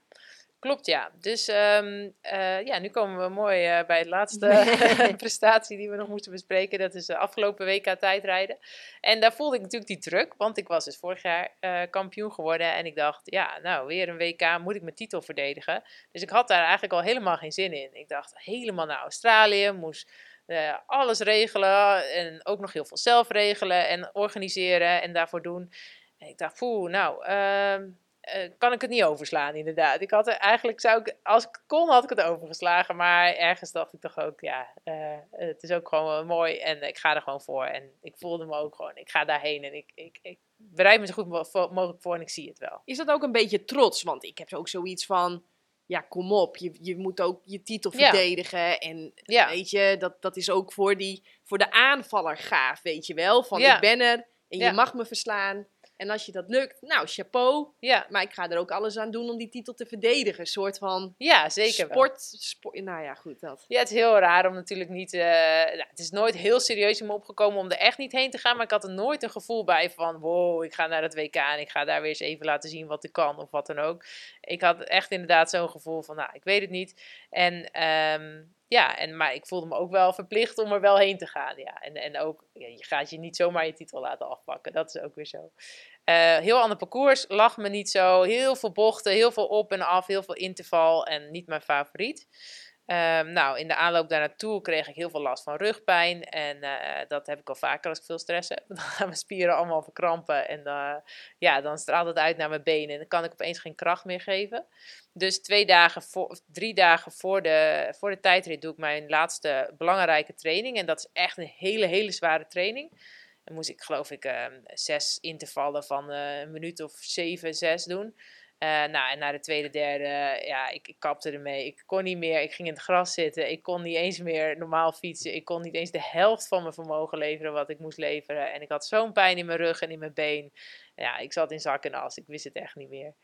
klopt ja. Dus ehm, eh, ja, nu komen we mooi eh, bij het laatste [LAUGHS] [LAUGHS] prestatie die we nog moeten bespreken. Dat is de afgelopen WK tijdrijden. En daar voelde ik natuurlijk die druk, want ik was dus vorig jaar eh, kampioen geworden. En ik dacht, ja, nou weer een WK, moet ik mijn titel verdedigen. Dus ik had daar eigenlijk al helemaal geen zin in. Ik dacht helemaal naar Australië, moest eh, alles regelen en ook nog heel veel zelf regelen en organiseren en daarvoor doen. En ik dacht, poeh, nou, ehm, eh, kan ik het niet overslaan, inderdaad. Ik had er, eigenlijk zou ik, als ik kon, had ik het overgeslagen. Maar ergens dacht ik toch ook, ja, eh, het is ook gewoon mooi. En ik ga er gewoon voor. En ik voelde me ook gewoon, ik ga daarheen. En ik, ik, ik bereid me zo goed mogelijk voor en ik zie het wel. Is dat ook een beetje trots? Want ik heb ook zoiets van, ja, kom op. Je, je moet ook je titel Ja. verdedigen. En Ja, weet je, dat, dat is ook voor, die, voor de aanvaller gaaf, weet je wel. Van, Ja. ik ben er en je mag me verslaan. En als je dat lukt, nou, chapeau. ja, Maar ik ga er ook alles aan doen om die titel te verdedigen. Een soort van ja zeker sport, sport. Nou ja, goed, dat. Ja, het is heel raar om natuurlijk niet. eh, nou, het is nooit heel serieus in me opgekomen om er echt niet heen te gaan. Maar ik had er nooit een gevoel bij van: wow, ik ga naar het WK en ik ga daar weer eens even laten zien wat ik kan of wat dan ook. Ik had echt inderdaad zo'n gevoel van: nou, ik weet het niet. En ehm, ja, en, maar ik voelde me ook wel verplicht om er wel heen te gaan. Ja. En, en ook, ja, je gaat je niet zomaar je titel laten afpakken. Dat is ook weer zo. Eh, heel ander parcours, lag me niet zo. Heel veel bochten, heel veel op en af, heel veel interval en niet mijn favoriet. Ehm, nou, in de aanloop daar naartoe kreeg ik heel veel last van rugpijn. En eh, dat heb ik al vaker als ik veel stress heb. [LAUGHS] Dan gaan mijn spieren allemaal verkrampen. En ja, dan straalt het uit naar mijn benen. En dan kan ik opeens geen kracht meer geven. Dus twee dagen voor, drie dagen voor de, voor de tijdrit doe ik mijn laatste belangrijke training. En dat is echt een hele, hele zware training. Dan moest ik geloof ik ehm, zes intervallen van eh, een minuut of zeven, zes doen. Eh, nou, en na de tweede, derde, ja, ik, ik kapte ermee. Ik kon niet meer. Ik ging in het gras zitten. Ik kon niet eens meer normaal fietsen. Ik kon niet eens de helft van mijn vermogen leveren wat ik moest leveren. En ik had zo'n pijn in mijn rug en in mijn been. Ja, ik zat in zak en as. Ik wist het echt niet meer.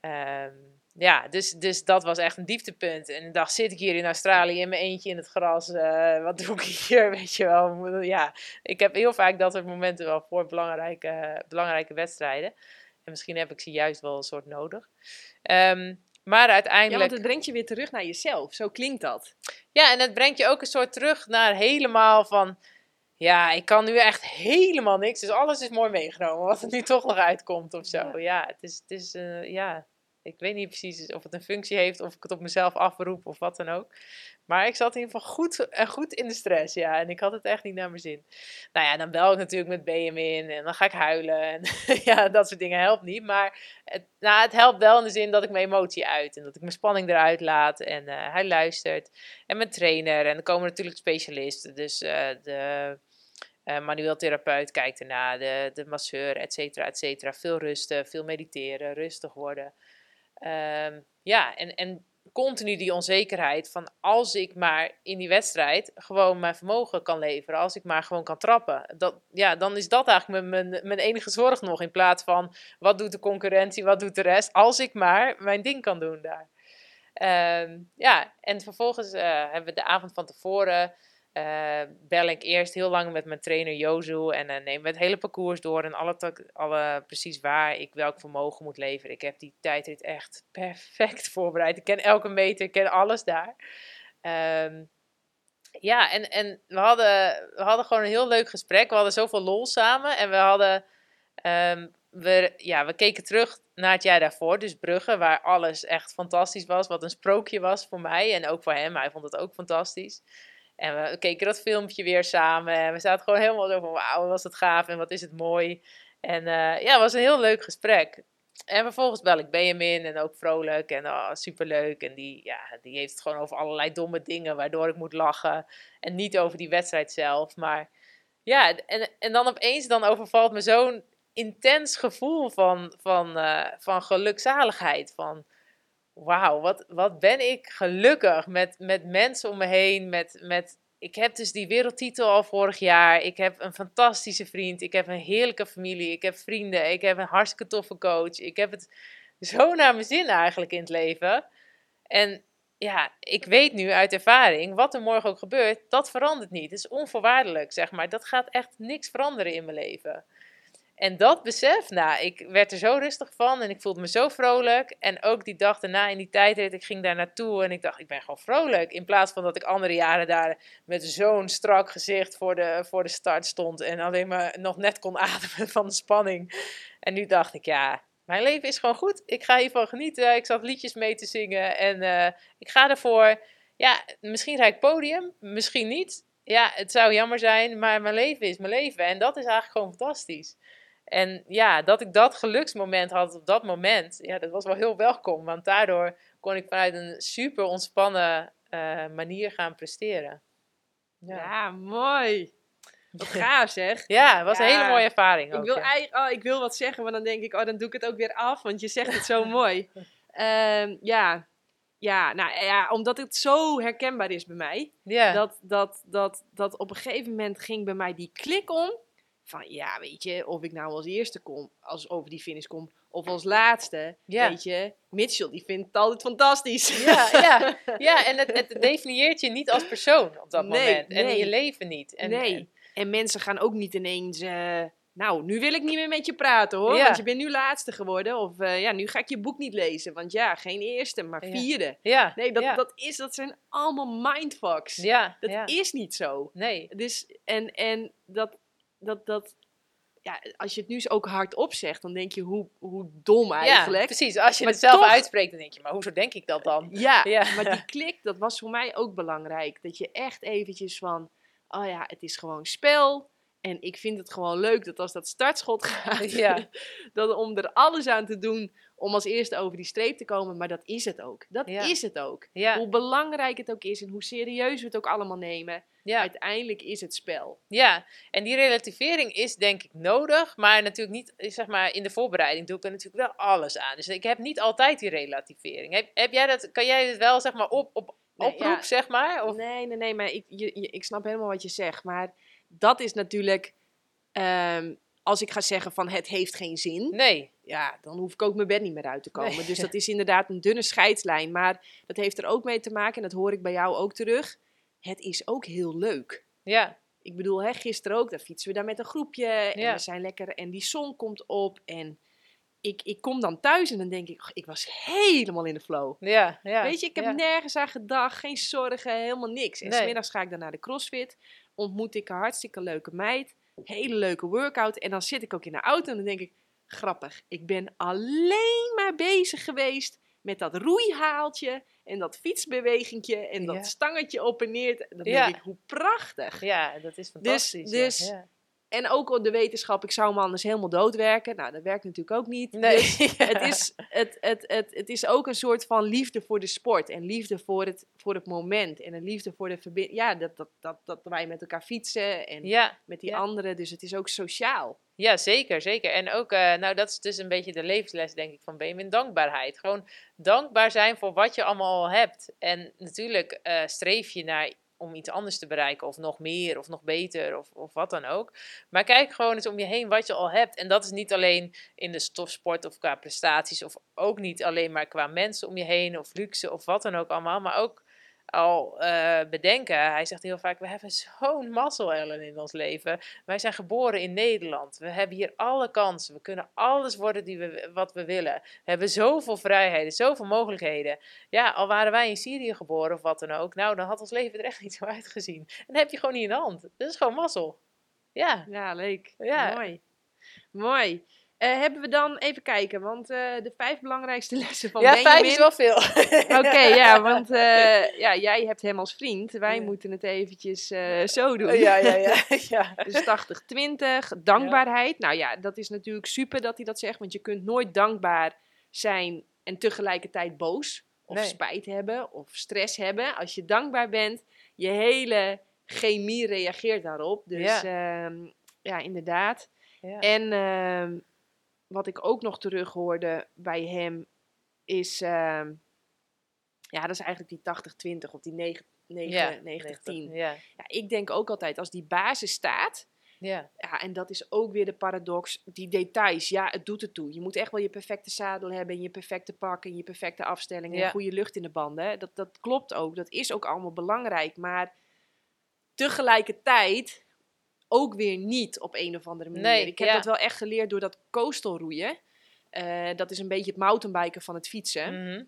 Ehm, ja, dus, dus dat was echt een dieptepunt. En ik dacht, zit ik hier in Australië in mijn eentje in het gras? eh, wat doe ik hier? [LAUGHS] Weet je wel. Ja, ik heb heel vaak dat soort momenten wel voor belangrijke, belangrijke wedstrijden. En misschien heb ik ze juist wel een soort nodig. Ehm, maar Ja, uiteindelijk... want het brengt je weer terug naar jezelf. Zo klinkt dat. Ja, en het brengt je ook een soort terug naar helemaal van... Ja, ik kan nu echt helemaal niks. Dus alles is mooi meegenomen. Wat er nu toch nog uitkomt of zo. Ja. Ja, het is... Het is eh, ja, ik weet niet precies of het een functie heeft. Of ik het op mezelf afroep of wat dan ook. Maar ik zat in ieder geval goed, goed in de stress. Ja, en ik had het echt niet naar mijn zin. Nou ja, dan bel ik natuurlijk met BM in. En dan ga ik huilen. En [LAUGHS] ja, dat soort dingen helpt niet. Maar het, nou, het helpt wel in de zin dat ik mijn emotie uit. En dat ik mijn spanning eruit laat. En eh, hij luistert. En mijn trainer. En er komen natuurlijk specialisten. Dus eh, de eh manueel therapeut kijkt ernaar. De, de masseur, et cetera, et cetera. Veel rusten, veel mediteren, rustig worden. Ehm, ja, en, en continu die onzekerheid van als ik maar in die wedstrijd gewoon mijn vermogen kan leveren, als ik maar gewoon kan trappen, dat, ja, dan is dat eigenlijk mijn, mijn, mijn enige zorg nog in plaats van wat doet de concurrentie, wat doet de rest, als ik maar mijn ding kan doen daar. Ehm, ja, en vervolgens eh, hebben we de avond van tevoren eh, bel ik eerst heel lang met mijn trainer Jozu en nemen we het hele parcours door en alle, alle precies waar ik welk vermogen moet leveren. Ik heb die tijdrit echt perfect [LAUGHS] voorbereid. Ik ken elke meter, ik ken alles daar. Ehm, ja, en, en we, hadden, we hadden gewoon een heel leuk gesprek. We hadden zoveel lol samen en we hadden... ehm, we, ja, we keken terug naar het jaar daarvoor, dus Brugge, waar alles echt fantastisch was. Wat een sprookje was voor mij en ook voor hem. Hij vond het ook fantastisch. En we keken dat filmpje weer samen. En we zaten gewoon helemaal zo van, wauw, was het gaaf en wat is het mooi. En eh, ja, het was een heel leuk gesprek. En vervolgens bel ik Benjamin en ook vrolijk en oh, superleuk. En die, ja, die heeft het gewoon over allerlei domme dingen waardoor ik moet lachen. En niet over die wedstrijd zelf. Maar Ja, en, en dan opeens dan overvalt me zo'n intens gevoel van, van, eh, van gelukzaligheid. Van wauw, wat, wat ben ik gelukkig met, met mensen om me heen. Met, met, ik heb dus die wereldtitel al vorig jaar. Ik heb een fantastische vriend. Ik heb een heerlijke familie. Ik heb vrienden. Ik heb een hartstikke toffe coach. Ik heb het zo naar mijn zin eigenlijk in het leven. En ja, ik weet nu uit ervaring, wat er morgen ook gebeurt, dat verandert niet. Het is onvoorwaardelijk, zeg maar. Dat gaat echt niks veranderen in mijn leven. En dat besef, nou, ik werd er zo rustig van en ik voelde me zo vrolijk. En ook die dag daarna in die tijdrit, ik ging daar naartoe en ik dacht, ik ben gewoon vrolijk. In plaats van dat ik andere jaren daar met zo'n strak gezicht voor de, voor de start stond en alleen maar nog net kon [LAUGHS] ademen van de spanning. En nu dacht ik, ja, mijn leven is gewoon goed. Ik ga hiervan genieten. Ik zat liedjes mee te zingen en uh, ik ga ervoor. Ja, misschien rijd ik podium, misschien niet. Ja, het zou jammer zijn, maar mijn leven is mijn leven. En dat is eigenlijk gewoon fantastisch. En ja, dat ik dat geluksmoment had op dat moment, ja, dat was wel heel welkom. Want daardoor kon ik vanuit een super ontspannen uh, manier gaan presteren. Ja, ja mooi. Wat gaaf zeg. Ja, het was een hele mooie ervaring. Ook, ik, wil eigenlijk, oh, ik wil wat zeggen, maar dan denk ik, oh, dan doe ik het ook weer af, want je zegt het zo [LAUGHS] mooi. Um, ja, ja, nou ja, omdat het zo herkenbaar is bij mij. Dat, dat, dat, dat op een gegeven moment ging bij mij die klik om. Van ja, weet je, of ik nou als eerste kom, als over die finish kom, of als laatste. Ja. Weet je, Mitchell, die vindt het altijd fantastisch. Ja, ja. [LAUGHS] ja en het, het definieert je niet als persoon op dat Nee, moment. En in nee. je leven niet. En, nee. en- En mensen gaan ook niet ineens. eh, nou, nu wil ik niet meer met je praten hoor. Ja. Want je bent nu laatste geworden. Of eh, ja, nu ga ik je boek niet lezen. Want ja, geen eerste, maar vierde. ja, Nee, dat, dat, is, dat zijn allemaal mindfucks. ja, Dat is niet zo. Nee, Dus, en, en dat, dat, dat, ja, als je het nu eens ook hardop zegt, dan denk je hoe, hoe dom ja, eigenlijk. precies. Als je Maar het zelf toch- uitspreekt, dan denk je, maar hoezo denk ik dat dan? Ja, [LAUGHS] Ja. maar die klik, dat was voor mij ook belangrijk. Dat je echt eventjes van, oh ja, het is gewoon spel. En ik vind het gewoon leuk dat als dat startschot [LAUGHS] gaat, Ja. dat om er alles aan te doen om als eerste over die streep te komen. Maar dat is het ook. Dat Ja. is het ook. Ja, Hoe belangrijk het ook is en hoe serieus we het ook allemaal nemen. Ja. Uiteindelijk is het spel. Ja, en die relativering is denk ik nodig, maar natuurlijk niet, eh, zeg maar, in de voorbereiding doe ik er natuurlijk wel alles aan. Dus ik heb niet altijd die relativering. Heb, heb jij dat, kan jij het wel, zeg maar, op, op Nee, oproep, ja. zeg maar? Of, Nee, nee, nee, maar ik, je, je- ik snap helemaal wat je zegt. Maar dat is natuurlijk, ehm, als ik ga zeggen van het heeft geen zin. nee, ja, dan hoef ik ook mijn bed niet meer uit te komen. Nee. Dus dat [LAUGHS] is inderdaad een dunne scheidslijn. Maar dat heeft er ook mee te maken, en dat hoor ik bij jou ook terug. Het is ook heel leuk. ja, Ik bedoel, hè, gisteren ook, daar fietsen we daar met een groepje. En Ja. we zijn lekker. En die zon komt op. En ik, ik kom dan thuis en dan denk ik, "Och, ik was helemaal in de flow. ja, ja. Weet je, ik heb ja. nergens aan gedacht, geen zorgen, helemaal niks. En Nee. smiddags ga ik dan naar de crossfit, ontmoet ik een hartstikke leuke meid, hele leuke workout. En dan zit ik ook in de auto en dan denk ik, grappig, ik ben alleen maar bezig geweest met dat roeihaaltje en dat fietsbewegingje en dat Ja. stangetje op en neer. Dan denk ik, hoe prachtig. Ja, dat is fantastisch. ja, dus- ja. En ook op de wetenschap, ik zou me anders helemaal doodwerken. Nou, dat werkt natuurlijk ook niet. Nee, Dus [LAUGHS] het, is, het, het, het, het is ook een soort van liefde voor de sport. En liefde voor het, voor het moment. En een liefde voor de verbinding. Ja, dat, dat, dat, dat wij met elkaar fietsen. En Ja, met die ja. anderen. Dus het is ook sociaal. Ja, zeker, zeker. En ook, eh, nou, dat is dus een beetje de levensles, denk ik, van Benjamin. Dankbaarheid. Gewoon dankbaar zijn voor wat je allemaal al hebt. En natuurlijk eh, streef je naar om iets anders te bereiken, of nog meer, of nog beter, of, of wat dan ook. Maar kijk gewoon eens om je heen wat je al hebt. En dat is niet alleen in de stofsport of qua prestaties, of ook niet alleen maar qua mensen om je heen, of luxe, of wat dan ook allemaal, maar ook al eh, bedenken. Hij zegt heel vaak: We hebben zo'n mazzel, Ellen, in ons leven. Wij zijn geboren in Nederland. We hebben hier alle kansen. We kunnen alles worden die we, wat we willen. We hebben zoveel vrijheden, zoveel mogelijkheden. Ja, al waren wij in Syrië geboren of wat dan ook. Nou, dan had ons leven er echt [LAUGHS] niet zo uitgezien. En dat heb je gewoon niet in de hand. Dat is gewoon mazzel. Ja, Ja, leuk. Ja. Mooi. Mooi. Eh, hebben we dan, even kijken, want eh, de vijf belangrijkste [LAUGHS] lessen van ja Benjamin. vijf is wel veel. [LAUGHS] Oké, [LAUGHS] ja, want eh, ja, jij hebt hem als vriend. Wij Ja. moeten het eventjes zo doen. ja, ja, ja. ja. Dus 80-20, dankbaarheid. Nou ja, dat is natuurlijk super dat hij dat zegt, want je kunt nooit dankbaar zijn en tegelijkertijd boos of Nee. spijt hebben of stress hebben. Als je dankbaar bent, je hele chemie reageert daarop. Dus ja, ja inderdaad. Ja. En ehm, wat ik ook nog terug hoorde bij hem is, ehm, ja, dat is eigenlijk die 80-20 of die 9, 9, 90, 10. Ja. Ja, ik denk ook altijd, als die basis staat, Ja. ja, en dat is ook weer de paradox, die details, ja, het doet het toe. Je moet echt wel je perfecte zadel hebben, en je perfecte pak en je perfecte afstelling en Ja. goede lucht in de banden. Dat, dat klopt ook, dat is ook allemaal belangrijk, maar tegelijkertijd ook weer niet op een of andere manier. Nee, ik heb ja. dat wel echt geleerd door dat coastal roeien. Eh, dat is een beetje het mountainbiken van het fietsen Mhm.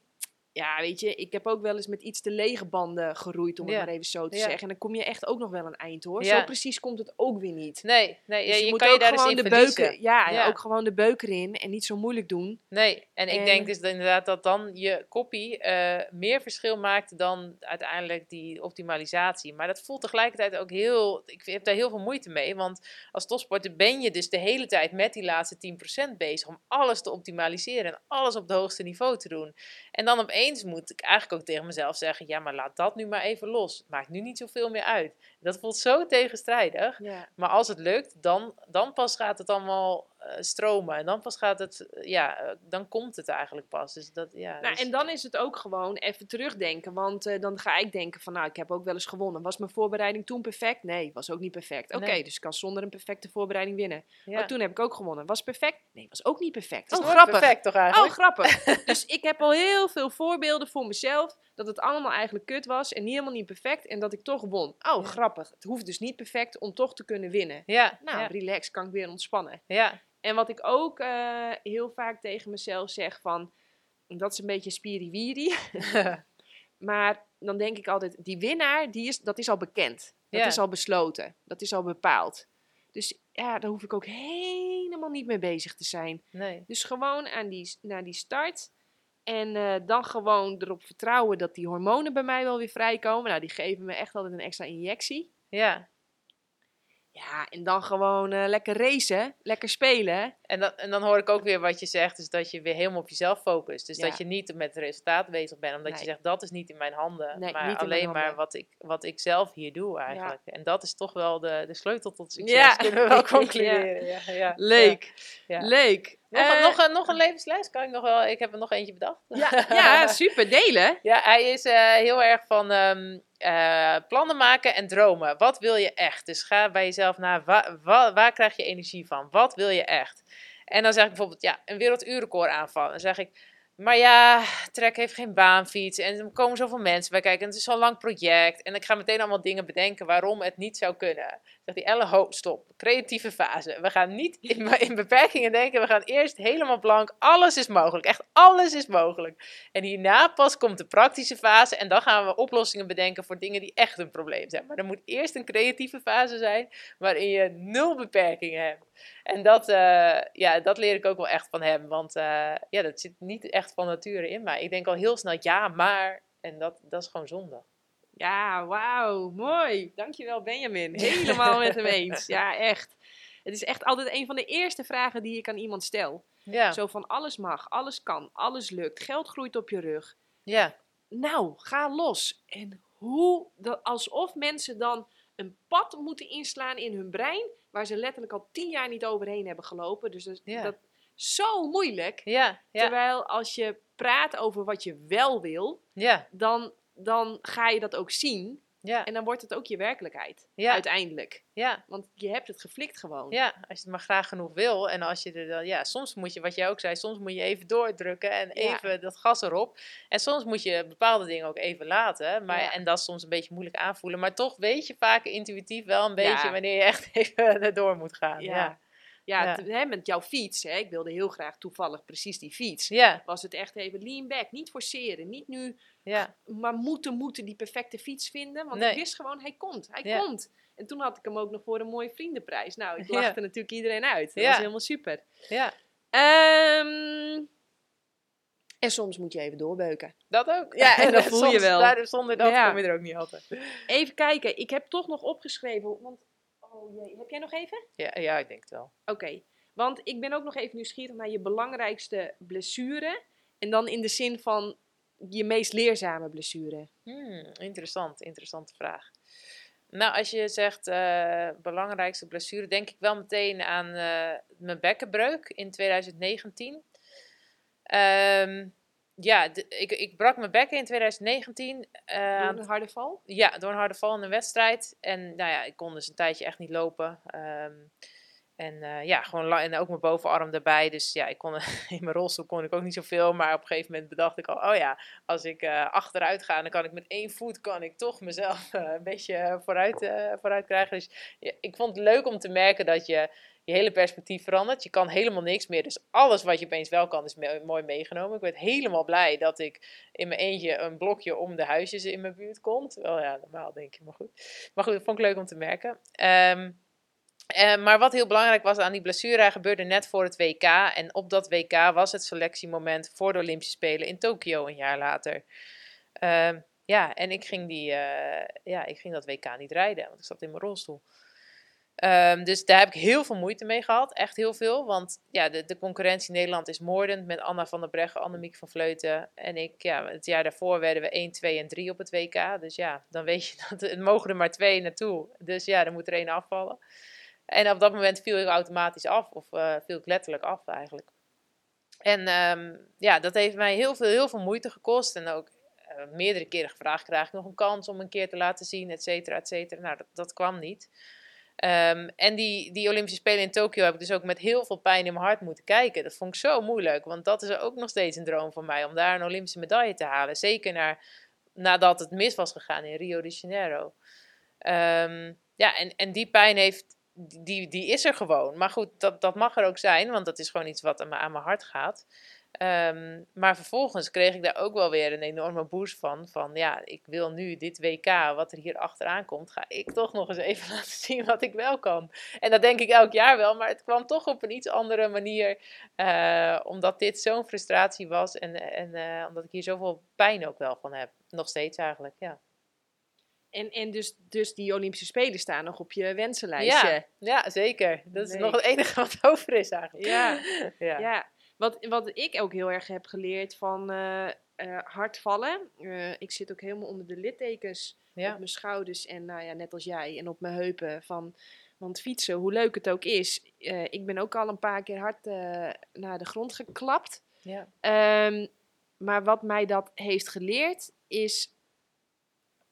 Ja, weet je, ik heb ook wel eens met iets te lege banden geroeid, om Ja. het maar even zo te Ja. zeggen. En dan kom je echt ook nog wel een eind hoor. Ja. Zo precies komt het ook weer niet. Nee, nee Dus je, je, moet kan je ook daar dus gewoon in de beuken, ja, Ja. ook gewoon de beuk erin en niet zo moeilijk doen. Nee, en ik En- denk dus dat inderdaad dat dan je kopie eh, meer verschil maakt dan uiteindelijk die optimalisatie. Maar dat voelt tegelijkertijd ook heel, ik heb daar heel veel moeite mee, want als topsporter ben je dus de hele tijd met die laatste 10% bezig om alles te optimaliseren en alles op het hoogste niveau te doen. En dan opeens moet ik eigenlijk ook tegen mezelf zeggen, ja maar laat dat nu maar even los. Maakt nu niet zoveel meer uit. Dat voelt zo tegenstrijdig. Ja. Maar als het lukt, dan, dan pas gaat het allemaal eh, stromen. En dan pas gaat het, eh, ja, eh, dan komt het eigenlijk pas. Dus dat, ja. Nou, dus- en dan is het ook gewoon even terugdenken. Want dan ga ik denken van, nou, ik heb ook wel eens gewonnen. Was mijn voorbereiding toen perfect? Nee, was ook niet perfect. Oké, Nee. dus ik kan zonder een perfecte voorbereiding winnen. ja. Oh, toen heb ik ook gewonnen. Was perfect? Nee, was ook niet perfect. Is oh, grappig. perfect toch Oh, eigenlijk? grappig. [LAUGHS] dus ik heb al heel veel voorbeelden voor mezelf dat het allemaal eigenlijk kut was en niet helemaal niet perfect en dat ik toch won. Oh, grappig. Het hoeft dus niet perfect om toch te kunnen winnen. ja, Nou, ja, relax, kan ik weer ontspannen. ja, En wat ik ook eh, heel vaak tegen mezelf zeg van, dat is een beetje spiriwiri, [LAUGHS] maar dan denk ik altijd, die winnaar, die is, dat is al bekend. Dat Ja. is al besloten. Dat is al bepaald. Dus ja, daar hoef ik ook helemaal niet mee bezig te zijn. nee. Dus gewoon aan die, naar die start. En eh, dan gewoon erop vertrouwen dat die hormonen bij mij wel weer vrijkomen. Nou, die geven me echt altijd een extra injectie. Ja. Ja, en dan gewoon eh, lekker racen, lekker spelen. En, dan, en dan hoor ik ook weer wat je zegt, is dat je weer helemaal op jezelf focust. Dus Ja. dat je niet met het resultaat bezig bent, omdat Nee. je zegt, dat is niet in mijn handen. Nee, maar alleen maar wat ik, wat ik zelf hier doe eigenlijk. En dat is toch wel de, de sleutel tot succes, Ja. kunnen we wel [LAUGHS] Ja. concluderen. Ja. Ja. Leuk, Ja. leuk. Nog, een- Eh, nog, een, nog een levensles? Kan ik nog wel? Ik heb er nog eentje bedacht. ja, ja, [LAUGHS] super, delen. Ja, hij is eh, heel erg van ehm, eh, plannen maken en dromen. Wat wil je echt? Dus ga bij jezelf naar wa- wa- waar krijg je energie van? Wat wil je echt? En dan zeg ik bijvoorbeeld, ja, een werelduurrecord aanvallen. Dan zeg ik, maar ja, Trek heeft geen baanfiets en er komen zoveel mensen bij kijken. En het is zo'n lang project. En ik ga meteen allemaal dingen bedenken waarom het niet zou kunnen. Zegt die Elle, ho, stop. Creatieve fase. We gaan niet in, [LAUGHS] in beperkingen denken. We gaan eerst helemaal blank. Alles is mogelijk. Echt alles is mogelijk. En hierna pas komt de praktische fase. En dan gaan we oplossingen bedenken voor dingen die echt een probleem zijn. Maar er moet eerst een creatieve fase zijn waarin je nul beperkingen hebt. En dat, eh, ja, dat leer ik ook wel echt van hem. Want eh, ja, dat zit niet echt van nature in mij. Ik denk al heel snel ja, maar. En dat, dat is gewoon zonde. Ja, wauw, mooi. Dankjewel Benjamin. [LAUGHS] Helemaal met hem eens. Ja, echt. Het is echt altijd een van de eerste vragen die ik aan iemand stel. Ja, Zo van alles mag, alles kan, alles lukt, geld groeit op je rug. ja, Nou, ga los. En hoe, dat, alsof mensen dan een pad moeten inslaan in hun brein, waar ze letterlijk al tien jaar niet overheen hebben gelopen. Dus dat, Ja. dat zo moeilijk. ja, ja, Terwijl als je praat over wat je wel wil, ja, dan, dan ga je dat ook zien. ja, En dan wordt het ook je werkelijkheid, Ja. uiteindelijk. ja. Want je hebt het geflikt gewoon. Ja, als je het maar graag genoeg wil. En als je er dan, ja, soms moet je, wat jij ook zei, soms moet je even doordrukken en Ja. even dat gas erop. En soms moet je bepaalde dingen ook even laten. Maar, Ja. En dat is soms een beetje moeilijk aanvoelen. Maar toch weet je vaak intuïtief wel een beetje wanneer je echt [LAUGHS] even erdoor moet gaan. Ja. Ja, hè, met jouw fiets. Hè, ik wilde heel graag toevallig precies die fiets. ja, Was het echt even lean back. Niet forceren. Niet nu ja, maar moeten, moeten die perfecte fiets vinden. Want Nee. ik wist gewoon, hij komt. Hij komt. En toen had ik hem ook nog voor een mooie vriendenprijs. Nou, ik lachte natuurlijk iedereen uit. Dat was helemaal super. ja. Ehm, en soms moet je even doorbeuken. Dat ook. Ja, [LAUGHS] en dat voel je Soms, wel. daar- zonder dat Ja. kom je er ook niet altijd. Even kijken. Ik heb toch nog opgeschreven. Want, oh jee, heb jij nog even? Ja, ja, ik denk het wel. Oké. Want ik ben ook nog even nieuwsgierig naar je belangrijkste blessure. En dan in de zin van je meest leerzame blessure. Hmm, interessant, interessante vraag. Nou, als je zegt eh, belangrijkste blessure, denk ik wel meteen aan eh, mijn bekkenbreuk in 2019. Ehm, ja, de- ik, ik brak mijn bekken in 2019. eh, aan Door een harde val? ja, door een harde val in een wedstrijd. En nou ja, ik kon dus een tijdje echt niet lopen. Ehm, en eh, ja, gewoon en ook mijn bovenarm erbij. Dus ja, ik kon, [LAUGHS] in mijn rolstoel kon ik ook niet zoveel. Maar op een gegeven moment bedacht ik al, oh ja, als ik eh, achteruit ga, dan kan ik met één voet kan ik toch mezelf eh, een beetje vooruit, vooruit krijgen. Dus ja, ik vond het leuk om te merken dat je je hele perspectief verandert. Je kan helemaal niks meer. Dus alles wat je opeens wel kan, is mooi meegenomen. Ik werd helemaal blij dat ik in mijn eentje een blokje om de huisjes in mijn buurt kon. Wel ja, normaal denk je, maar goed. Maar goed, dat vond ik leuk om te merken. Ehm, eh, maar wat heel belangrijk was aan die blessure, hij gebeurde net voor het WK. En op dat WK was het selectiemoment voor de Olympische Spelen in Tokio een jaar later. Ehm, ja, en ik ging, die, eh, ja, ik ging dat WK niet rijden, want ik zat in mijn rolstoel. Ehm, dus daar heb ik heel veel moeite mee gehad, echt heel veel. Want ja, de, de concurrentie in Nederland is moordend met Anna van der Breggen, Annemiek van Vleuten. En ik, ja, het jaar daarvoor werden we 1, 2 en 3 op het WK. Dus ja, dan weet je [LAUGHS] dat het mogen er maar twee naartoe. Dus ja, dan moet er één afvallen. En op dat moment viel ik automatisch af, of eh, viel ik letterlijk af eigenlijk. En ehm, ja, dat heeft mij heel veel, heel veel moeite gekost. En ook eh, meerdere keren gevraagd, krijg ik nog een kans om een keer te laten zien, et cetera, et cetera. Nou, dat, dat kwam niet. Ehm, en die, die Olympische Spelen in Tokio heb ik dus ook met heel veel pijn in mijn hart moeten kijken. Dat vond ik zo moeilijk, want dat is ook nog steeds een droom van mij, om daar een Olympische medaille te halen. Zeker nadat het mis was gegaan in Rio de Janeiro. Ehm, ja, en, en die pijn heeft, die, die is er gewoon. Maar goed, dat, dat mag er ook zijn, want dat is gewoon iets wat aan mijn hart gaat. Ehm, maar vervolgens kreeg ik daar ook wel weer een enorme boost van. Van ja, ik wil nu dit WK, wat er hier achteraan komt, ga ik toch nog eens even [LAUGHS] laten zien wat ik wel kan. En dat denk ik elk jaar wel, maar het kwam toch op een iets andere manier. eh, omdat dit zo'n frustratie was en, en eh, omdat ik hier zoveel pijn ook wel van heb. Nog steeds eigenlijk, ja. En, en dus, dus die Olympische Spelen staan nog op je wensenlijstje. Ja, ja, zeker. Dat is Nee. nog het enige wat over is eigenlijk. Ja. [LAUGHS] ja. Ja, wat, wat ik ook heel erg heb geleerd van eh eh, hard vallen. eh, ik zit ook helemaal onder de littekens Ja. op mijn schouders en nou ja, net als jij en op mijn heupen van. Want fietsen, hoe leuk het ook is, ik ben ook al een paar keer hard naar de grond geklapt. Ja. Ehm, maar wat mij dat heeft geleerd is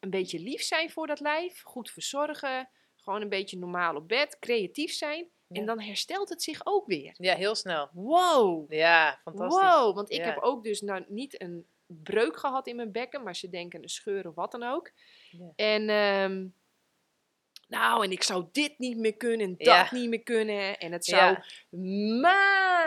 een beetje lief zijn voor dat lijf, goed verzorgen, gewoon een beetje normaal op bed, creatief zijn. Ja. En dan herstelt het zich ook weer. ja, heel snel. Wow! Ja, fantastisch. Wow, want ik Ja. heb ook dus nou niet een breuk gehad in mijn bekken, maar ze denken een scheur of wat dan ook. Ja. En ehm, nou, en ik zou dit niet meer kunnen en dat Ja. niet meer kunnen. En het zou Ja.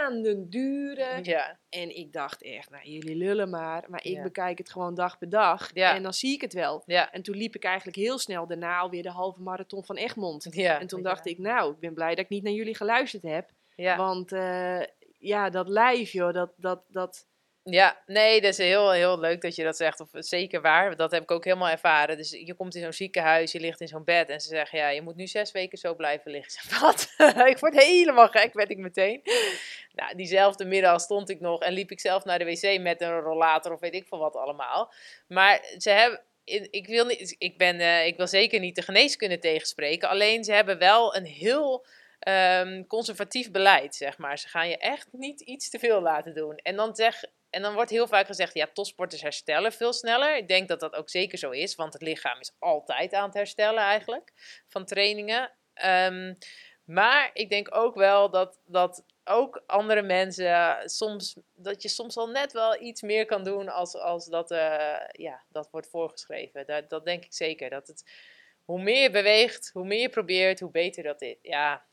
Maanden duren. Ja, En ik dacht echt, nou jullie lullen maar, maar ik Ja. bekijk het gewoon dag per dag. Ja. En dan zie ik het wel. ja, En toen liep ik eigenlijk heel snel daarna alweer de halve marathon van Egmond. ja. En toen dacht ik, nou, ik ben blij dat ik niet naar jullie geluisterd heb. Ja. Want eh, ja, dat lijf, joh, dat, dat, dat, Ja, nee, dat is heel, heel leuk dat je dat zegt. Of zeker waar, dat heb ik ook helemaal ervaren. Dus je komt in zo'n ziekenhuis, je ligt in zo'n bed en ze zeggen, ja, je moet nu zes weken zo blijven liggen. [LAUGHS] Wat? [LAUGHS] ik word helemaal gek, werd ik meteen. Nou, diezelfde middag stond ik nog en liep ik zelf naar de wc met een rollator of weet ik veel wat allemaal. Maar ze hebben, ik wil, niet, ik, ben, eh, ik wil zeker niet de geneeskunde tegenspreken, alleen ze hebben wel een heel ehm, conservatief beleid, zeg maar. Ze gaan je echt niet iets te veel laten doen. En dan zeg en dan wordt heel vaak gezegd, ja, topsporters herstellen veel sneller. Ik denk dat dat ook zeker zo is, want het lichaam is altijd aan het herstellen eigenlijk van trainingen. Ehm, maar ik denk ook wel dat, dat ook andere mensen soms, dat je soms al net wel iets meer kan doen als, als dat, eh, ja, dat wordt voorgeschreven. Dat, dat denk ik zeker. Dat het, hoe meer je beweegt, hoe meer je probeert, hoe beter dat is. Ja,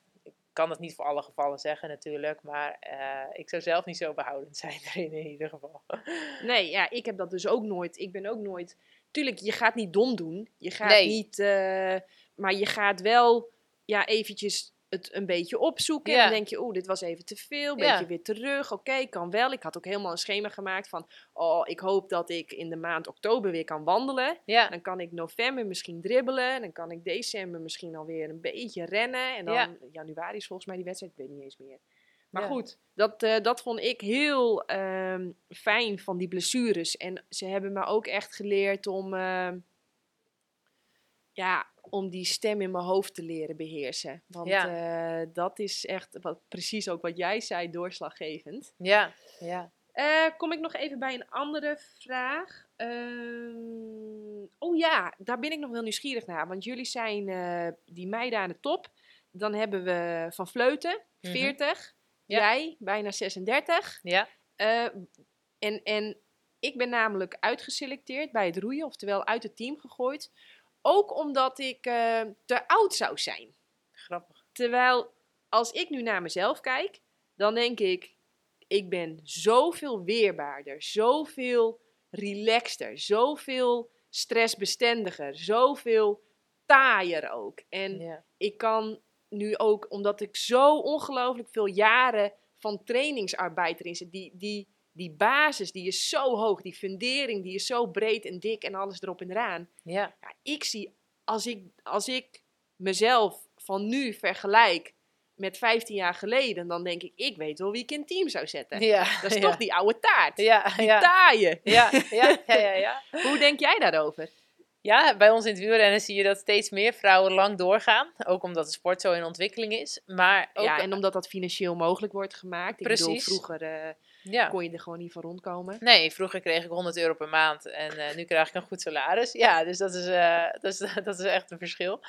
kan het niet voor alle gevallen zeggen natuurlijk, maar eh, ik zou zelf niet zo behoudend [LAUGHS] zijn erin in ieder geval. Nee, ja, ik heb dat dus ook nooit. Ik ben ook nooit. Tuurlijk, je gaat niet dom doen. Je gaat Nee. niet. eh, maar je gaat wel ja, eventjes het een beetje opzoeken. En dan denk je, oeh, dit was even te veel. Een Ja. beetje weer terug. Oké, kan wel. Ik had ook helemaal een schema gemaakt van. Oh, ik hoop dat ik in de maand oktober weer kan wandelen. Ja, Dan kan ik november misschien dribbelen. Dan kan ik december misschien alweer een beetje rennen. En dan Ja. januari is volgens mij die wedstrijd. Ik weet niet eens meer. Maar goed, dat, eh, dat vond ik heel ehm, fijn van die blessures. En ze hebben me ook echt geleerd om... ehm, ja, om die stem in mijn hoofd te leren beheersen. Want Ja. eh, dat is echt wat, precies ook wat jij zei, doorslaggevend. Ja, ja. Eh, kom ik nog even bij een andere vraag. Ehm, oh ja, daar ben ik nog wel nieuwsgierig naar. Want jullie zijn eh, die meiden aan de top. Dan hebben we Van Vleuten, Mhm. 40. Ja. Jij, bijna 36. Ja, en, en ik ben namelijk uitgeselecteerd bij het roeien, oftewel uit het team gegooid. Ook omdat ik eh, te oud zou zijn. grappig. Terwijl als ik nu naar mezelf kijk, dan denk ik, ik ben zoveel weerbaarder, zoveel relaxter, zoveel stressbestendiger, zoveel taaier ook. En Ja. ik kan nu ook, omdat ik zo ongelooflijk veel jaren van trainingsarbeid erin zit, die, die, die basis die is zo hoog, die fundering die is zo breed en dik en alles erop en eraan. Ja, Ja, ik zie, als ik, als ik mezelf van nu vergelijk met 15 jaar geleden, dan denk ik, ik weet wel wie ik in het team zou zetten. ja. Dat is ja. toch die oude taart. Ja, Die ja. taaie. Ja, ja, ja, ja, ja. [LAUGHS] Hoe denk jij daarover? Ja, bij ons in het wielrennen zie je dat steeds meer vrouwen lang doorgaan. Ook omdat de sport zo in ontwikkeling is. Maar ook, ja, en omdat dat financieel mogelijk wordt gemaakt. Ik bedoel, vroeger eh, ja. kon je er gewoon niet van rondkomen. Nee, vroeger kreeg ik 100 euro per maand en eh, nu krijg ik een goed salaris. Ja, dus dat is, eh, dat is, [LAUGHS] dat is echt een verschil.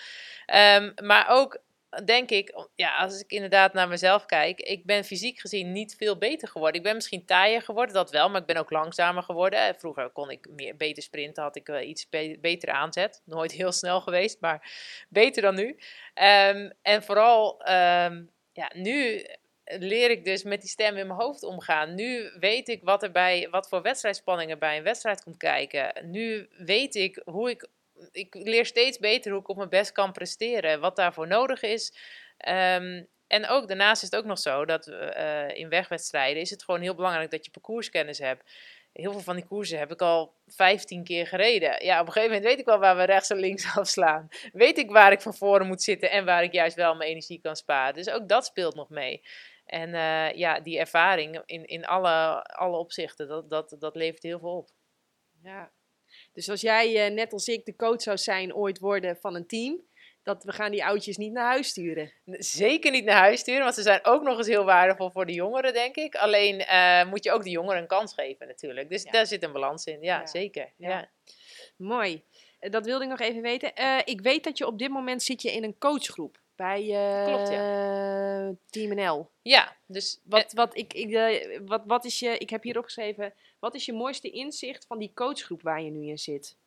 Ehm, maar ook denk ik, ja, als ik inderdaad naar mezelf kijk, ik ben fysiek gezien niet veel beter geworden. Ik ben misschien taaier geworden, dat wel, maar ik ben ook langzamer geworden. Eh, Vroeger kon ik meer, beter sprinten, had ik wel iets be- betere aanzet. Nooit heel [LAUGHS] snel geweest, maar beter dan nu. Ehm, en vooral, ehm, ja, nu leer ik dus met die stem in mijn hoofd omgaan. Nu weet ik wat, er bij, wat voor wedstrijdspanningen bij een wedstrijd komt kijken. Nu weet ik hoe ik. Ik leer steeds beter hoe ik op mijn best kan presteren. Wat daarvoor nodig is. Ehm, en ook daarnaast is het ook nog zo dat eh, in wegwedstrijden is het gewoon heel belangrijk dat je parcourskennis hebt. Heel veel van die koersen heb ik al 15 keer gereden. Ja, op een gegeven moment weet ik wel waar we rechts en links [LAUGHS] afslaan. Weet ik waar ik van voren moet zitten en waar ik juist wel mijn energie kan sparen. Dus ook dat speelt nog mee. En eh, ja, die ervaring in, in alle, alle opzichten, dat, dat, dat levert heel veel op. Ja. Dus als jij, eh, net als ik, de coach zou zijn ooit worden van een team, dat we gaan die oudjes niet naar huis sturen. Zeker niet naar huis sturen, want ze zijn ook nog eens heel waardevol voor de jongeren, denk ik. Alleen eh, moet je ook de jongeren een kans geven natuurlijk. Dus Ja. daar zit een balans in. Ja, Ja. zeker. Ja. Ja. Mooi. Dat wilde ik nog even weten. Ik weet dat je op dit moment zit je in een coachgroep bij eh Klopt, Team NL. ja, dus Wat, wat, ik, ik, eh, wat, wat is je, ik heb hier opgeschreven, wat is je mooiste inzicht van die coachgroep waar je nu in zit?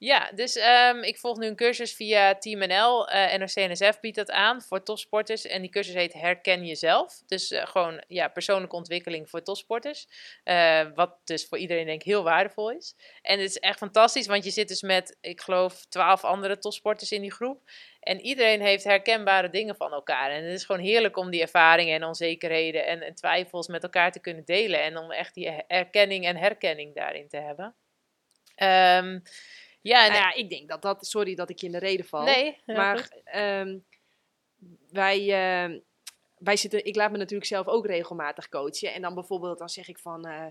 Ja, dus ehm, ik volg nu een cursus via Team NL. eh NOC-NSF biedt dat aan voor topsporters. En die cursus heet Herken Jezelf. Dus eh, gewoon ja, persoonlijke ontwikkeling voor topsporters. Eh, wat dus voor iedereen denk ik heel waardevol is. En het is echt fantastisch, want je zit dus met, ik geloof, twaalf andere topsporters in die groep. En iedereen heeft herkenbare dingen van elkaar. En het is gewoon heerlijk om die ervaringen en onzekerheden en, en twijfels met elkaar te kunnen delen. En om echt die erkenning en herkenning daarin te hebben. Ehm, ja, Nou ja, ik denk dat dat, sorry dat ik je in de reden val. Nee, ja, maar ehm, wij, ehm, wij zitten, ik laat me natuurlijk zelf ook regelmatig coachen. En dan bijvoorbeeld, dan zeg ik van, eh,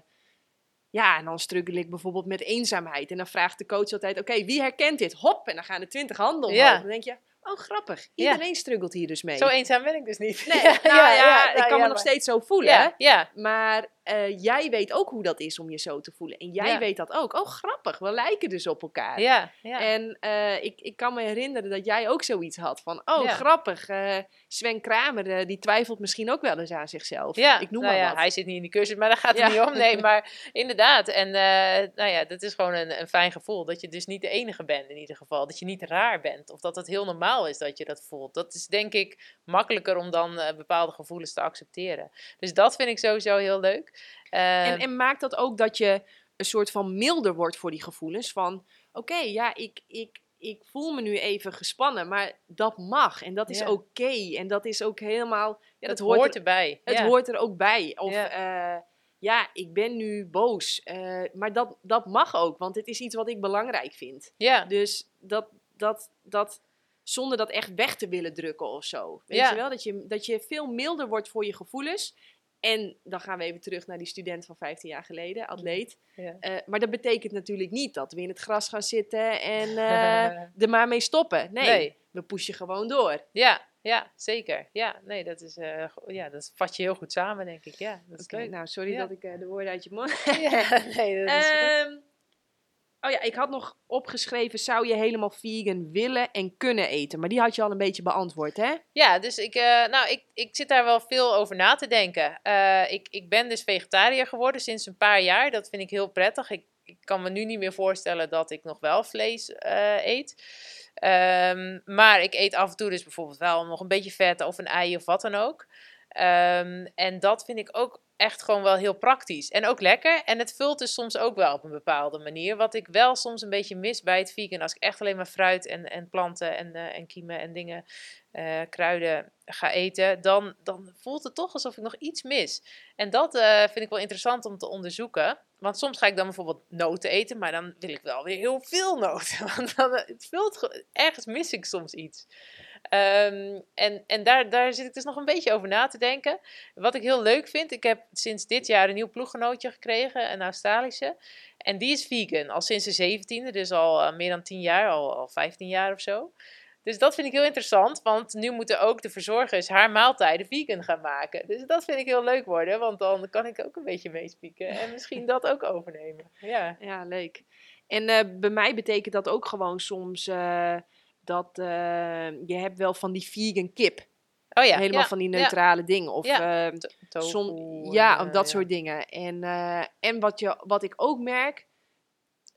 ja, en dan struggle ik bijvoorbeeld met eenzaamheid. En dan vraagt de coach altijd, oké, wie herkent dit? Hop, en dan gaan er twintig handen omhoog. Ja. Dan denk je, oh grappig, Ja. iedereen struggelt hier dus mee. Zo eenzaam ben ik dus niet. Nee, [LAUGHS] nou ja, ik nou kan me ja, nog steeds zo voelen. Ja, ja, Maar eh, jij weet ook hoe dat is om je zo te voelen. En jij Ja. weet dat ook. Oh, grappig, we lijken dus op elkaar. ja, ja. En eh, ik, ik kan me herinneren dat jij ook zoiets had van, oh grappig, eh, Sven Kramer die twijfelt misschien ook wel eens aan zichzelf. Ja, ik noem nou maar ja, wat. hij zit niet in die cursus, maar daar gaat het niet om. Nee, [LAUGHS] maar inderdaad. En nou ja, dat is gewoon een, een fijn gevoel. Dat je dus niet de enige bent in ieder geval. Dat je niet raar bent. Of dat het heel normaal is dat je dat voelt. Dat is denk ik makkelijker om dan bepaalde gevoelens te accepteren. Dus dat vind ik sowieso heel leuk. Eh, En, en maakt dat ook dat je een soort van milder wordt voor die gevoelens van, oké, ja, ik, ik, ik voel me nu even gespannen, maar dat mag en dat is Ja. oké en dat is ook helemaal, ja, dat, dat, hoort, hoort, er, erbij. het ja. hoort er ook bij. Of Ja. ja, ja ik ben nu boos, eh, maar dat, dat mag ook, want het is iets wat ik belangrijk vind. Ja, Dus dat, dat, dat zonder dat echt weg te willen drukken of zo. Weet je wel? Dat je, dat je veel milder wordt voor je gevoelens. En dan gaan we even terug naar die student van 15 jaar geleden, atleet. Ja. Eh, maar dat betekent natuurlijk niet dat we in het gras gaan zitten en [LAUGHS] eh, er maar mee stoppen. Nee, Nee. we pushen gewoon door. Ja, ja, zeker. Ja, nee, dat is, eh, ja, dat vat je heel goed samen, denk ik. Ja, dat is leuk. nou sorry Ja. dat ik de woorden uit je mond... [LAUGHS] Ja, nee, dat is goed. Oh ja, ik had nog opgeschreven, zou je helemaal vegan willen en kunnen eten? Maar die had je al een beetje beantwoord, hè? Ja, dus ik, eh, nou, ik, ik zit daar wel veel over na te denken. Eh, ik, ik ben dus vegetariër geworden sinds een paar jaar. Dat vind ik heel prettig. Ik, ik kan me nu niet meer voorstellen dat ik nog wel vlees eh, eet. Ehm, maar ik eet af en toe dus bijvoorbeeld wel nog een beetje vet of een ei of wat dan ook. Ehm, en dat vind ik ook echt gewoon wel heel praktisch. En ook lekker. En het vult dus soms ook wel op een bepaalde manier. Wat ik wel soms een beetje mis bij het vegan. Als ik echt alleen maar fruit en, en planten en, eh, en kiemen en dingen, eh, kruiden ga eten. Dan, dan voelt het toch alsof ik nog iets mis. En dat eh, vind ik wel interessant om te onderzoeken. Want soms ga ik dan bijvoorbeeld noten eten. Maar dan wil ik wel weer heel veel noten. [LAUGHS] Want dan, het vult, ge- ergens mis ik soms iets. Ehm, en en daar, daar zit ik dus nog een beetje over na te denken. Wat ik heel leuk vind, ik heb sinds dit jaar een nieuw ploeggenootje gekregen, een Australische. En die is vegan, al sinds de 17e, dus al eh, meer dan 10 jaar, al, al 15 jaar of zo. Dus dat vind ik heel interessant, want nu moeten ook de verzorgers haar maaltijden vegan gaan maken. Dus dat vind ik heel leuk worden, want dan kan ik ook een beetje meespieken en misschien dat ook overnemen. Ja, Ja, leuk. En eh, bij mij betekent dat ook gewoon soms eh, dat eh, je hebt wel van die vegan kip. oh ja, Helemaal ja, van die ja. neutrale dingen. Of Ja. eh, Som, ja, of dat soort dingen. En, eh, en wat, je, wat ik ook merk,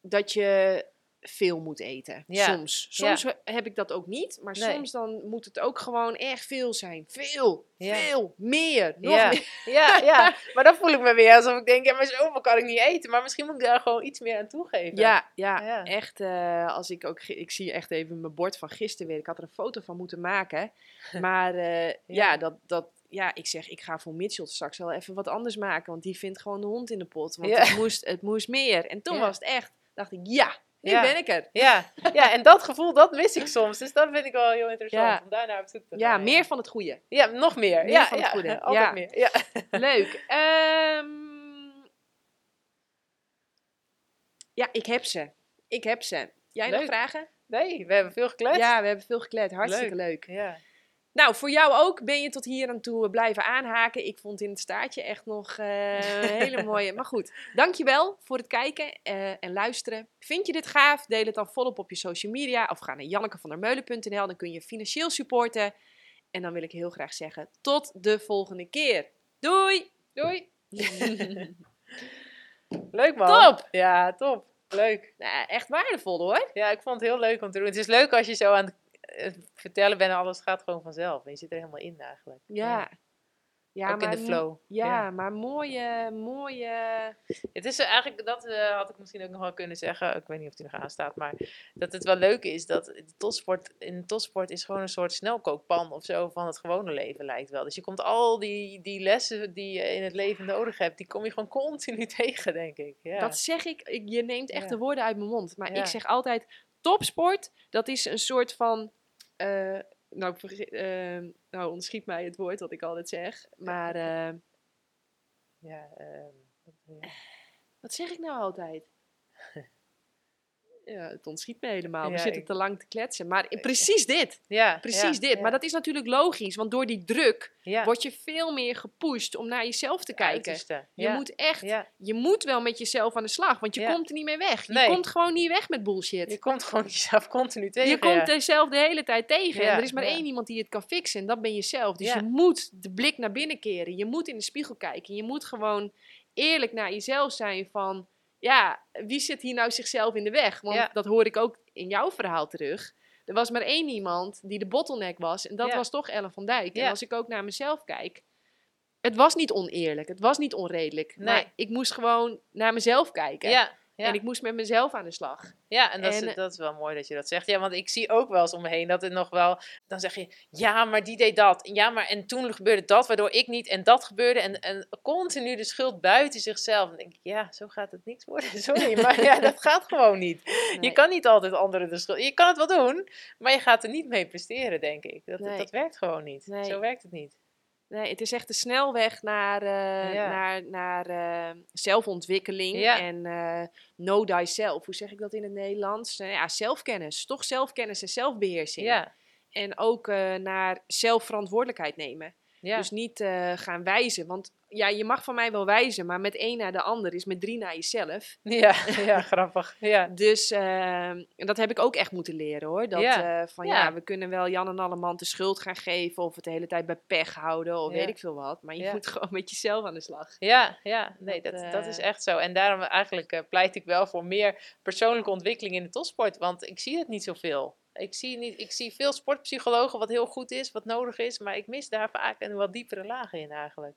dat je veel moet eten. Ja, Soms. Soms heb ik dat ook niet, maar Nee. soms dan moet het ook gewoon echt veel zijn. Veel, Ja. veel, meer, nog ja. meer. [LAUGHS] Ja, ja, maar dan voel ik me weer alsof ik denk, ja, maar zoveel kan ik niet eten. Maar misschien moet ik daar gewoon iets meer aan toegeven. Ja, ja, echt. eh, als ik ook, ik zie echt even mijn bord van gisteren weer. Ik had er een foto van moeten maken. [LAUGHS] Maar eh, ja. Dat, dat, ja, ik zeg, ik ga voor Mitchell straks wel even wat anders maken. Want die vindt gewoon de hond in de pot. Want het, moest, het moest meer. En toen was het echt, dacht ik, ja, nu Ja. ben ik er. Ja, [LAUGHS] ja, en dat gevoel, dat mis ik soms. Dus dat vind ik wel heel interessant Ja. om daar naar op zoek te Ja, gaan. meer van het goede. Ja, nog meer. Meer ja, van het ja, goede. [LAUGHS] Altijd Ja. meer. Ja. [LAUGHS] Leuk. Ehm, ja, ik heb ze. Ik heb ze. Jij nog Leuk. vragen? Nee, we hebben veel gekletst. Ja, we hebben veel geklet. Hartstikke leuk. Ja. Nou, voor jou ook ben je tot hier aan toe blijven aanhaken. Ik vond in het staartje echt nog eh, een hele [LAUGHS] mooie. Maar goed, dankjewel voor het kijken eh, en luisteren. Vind je dit gaaf? Deel het dan volop op je social media. Of ga naar jannekevandermeulen.nl. Dan kun je financieel supporten. En dan wil ik heel graag zeggen, tot de volgende keer. Doei! Doei. [LAUGHS] Leuk man. Top. Ja, top. Leuk. Nou, echt waardevol hoor. Ja, ik vond het heel leuk om te doen. Het is leuk als je zo aan het eh, vertellen bent en alles gaat gewoon vanzelf. En je zit er helemaal in eigenlijk. Ja. ja Ook in de flow. Ja, maar mooie, mooie... Het is eigenlijk, dat eh, had ik misschien ook nog wel kunnen zeggen. Ik weet niet of die nog aanstaat. Maar dat het wel leuk is dat de topsport, in topsport is gewoon een soort snelkookpan of zo van het gewone leven lijkt wel. Dus je komt al die, die lessen die je in het leven nodig hebt, die kom je gewoon continu [LAUGHS] tegen, denk ik. Ja. Dat zeg ik, je neemt echt de woorden uit mijn mond. Maar ik zeg altijd, topsport, dat is een soort van... eh, nou, eh, nou, ontschiet mij het woord wat ik altijd zeg. Maar [LAUGHS] eh, ja, ehm, ja. wat zeg ik nou altijd? [LAUGHS] Ja, het ontschiet me helemaal. We Ja, zitten ik- te lang te kletsen. Maar precies dit. ja, Precies ja, dit. Maar dat is natuurlijk logisch. Want door die druk word je veel meer gepusht om naar jezelf te kijken. Uiterste. Je moet echt, je moet wel met jezelf aan de slag. Want je komt er niet meer weg. Je Nee. komt gewoon niet weg met bullshit. Je komt gewoon [LAUGHS] jezelf continu tegen. Je komt ja. er zelf de hele tijd tegen. En er is maar één iemand die het kan fixen. En dat ben je zelf. Dus je moet de blik naar binnen keren. Je moet in de spiegel kijken. Je moet gewoon eerlijk naar jezelf zijn van... Ja, wie zit hier nou zichzelf in de weg? Want Ja. dat hoor ik ook in jouw verhaal terug. Er was maar één iemand die de bottleneck was. En dat Ja. was toch Ellen van Dijk. En als ik ook naar mezelf kijk... Het was niet oneerlijk. Het was niet onredelijk. Nee. Maar ik moest gewoon naar mezelf kijken. Ja, ja. En ik moest met mezelf aan de slag. Ja, en, dat, En, is, eh, dat is wel mooi dat je dat zegt. Ja, want ik zie ook wel eens om me heen dat het nog wel... Dan zeg je, ja, maar die deed dat. Ja, maar en toen gebeurde dat, waardoor ik niet. En dat gebeurde. En, en continu de schuld buiten zichzelf. Dan denk ik, ja, zo gaat het niks worden. [LAUGHS] Sorry, maar ja, dat gaat gewoon niet. Je kan niet altijd anderen de schuld... Je kan het wel doen, maar je gaat er niet mee presteren, denk ik. Dat, Nee. dat werkt gewoon niet. Nee. Zo werkt het niet. Nee, het is echt de snelweg naar, eh, Ja. naar, naar eh, zelfontwikkeling Ja. en eh know thyself. Hoe zeg ik dat in het Nederlands? Eh, ja, zelfkennis. Toch zelfkennis en zelfbeheersing. Ja, En ook eh, naar zelfverantwoordelijkheid nemen. ja. Dus niet eh, gaan wijzen. Want ja, je mag van mij wel wijzen, maar met één naar de ander is met drie naar jezelf. ja, [LAUGHS] ja, grappig. Ja. Dus eh, en dat heb ik ook echt moeten leren hoor. Dat Ja. eh, van ja. Ja. we kunnen wel Jan en Allemand de schuld gaan geven of het de hele tijd bij pech houden of Ja. weet ik veel wat. Maar je moet [LAUGHS] gewoon met jezelf aan de slag. Ja, ja, nee, Dat, dat, dat is eh, echt zo. En daarom eigenlijk eh, pleit ik wel voor meer persoonlijke ontwikkeling in de topsport. Want ik zie het niet zoveel. Ik zie, niet, ik zie veel sportpsychologen wat heel goed is, wat nodig is. Maar ik mis daar vaak een wat diepere laag in eigenlijk.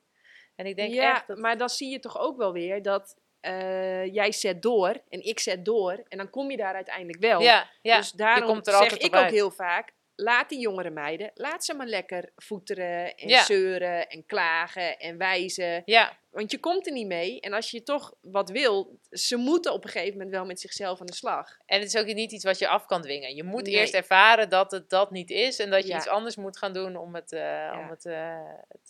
En ik denk ja, echt dat... maar dan zie je toch ook wel weer dat eh, jij zet door en ik zet door en dan kom je daar uiteindelijk wel. ja, ja, dus daarom komt er zeg ik ook heel vaak, laat die jongere meiden, laat ze maar lekker voeteren en Ja. zeuren en klagen en wijzen. ja, Want je komt er niet mee en als je toch wat wil, ze moeten op een gegeven moment wel met zichzelf aan de slag. en het is ook niet iets wat je af kan dwingen. Je moet Nee. eerst ervaren dat het dat niet is. En dat je Ja. iets anders moet gaan doen om het, eh, om het eh,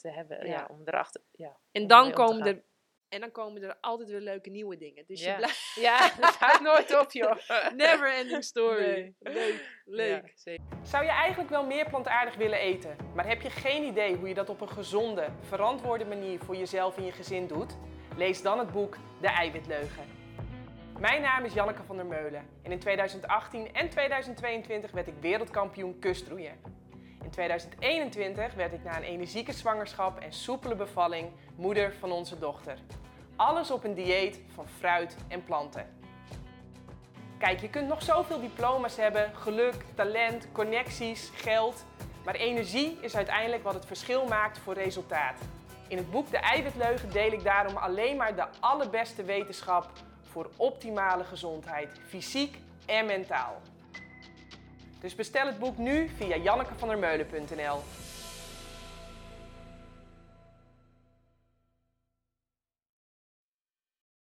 te hebben. Ja. Om erachter... Ja, En dan, komen er, en dan komen er altijd weer leuke nieuwe dingen. Dus je blijft... [LAUGHS] Ja, dat houdt nooit op, joh. [LAUGHS] Never ending story. Nee. Leuk, leuk. Ja, zeker. Zou je eigenlijk wel meer plantaardig willen eten, maar heb je geen idee hoe je dat op een gezonde, verantwoorde manier voor jezelf en je gezin doet? Lees dan het boek De Eiwitleugen. Mijn naam is Janneke van der Meulen en in 2018 en 2022 werd ik wereldkampioen kustroeien. In 2021 werd ik na een energieke zwangerschap en soepele bevalling moeder van onze dochter. Alles op een dieet van fruit en planten. Kijk, je kunt nog zoveel diploma's hebben, geluk, talent, connecties, geld. Maar energie is uiteindelijk wat het verschil maakt voor resultaat. In het boek De Eiwitleugen deel ik daarom alleen maar de allerbeste wetenschap voor optimale gezondheid, fysiek en mentaal. Dus bestel het boek nu via jannekevandermeulen.nl.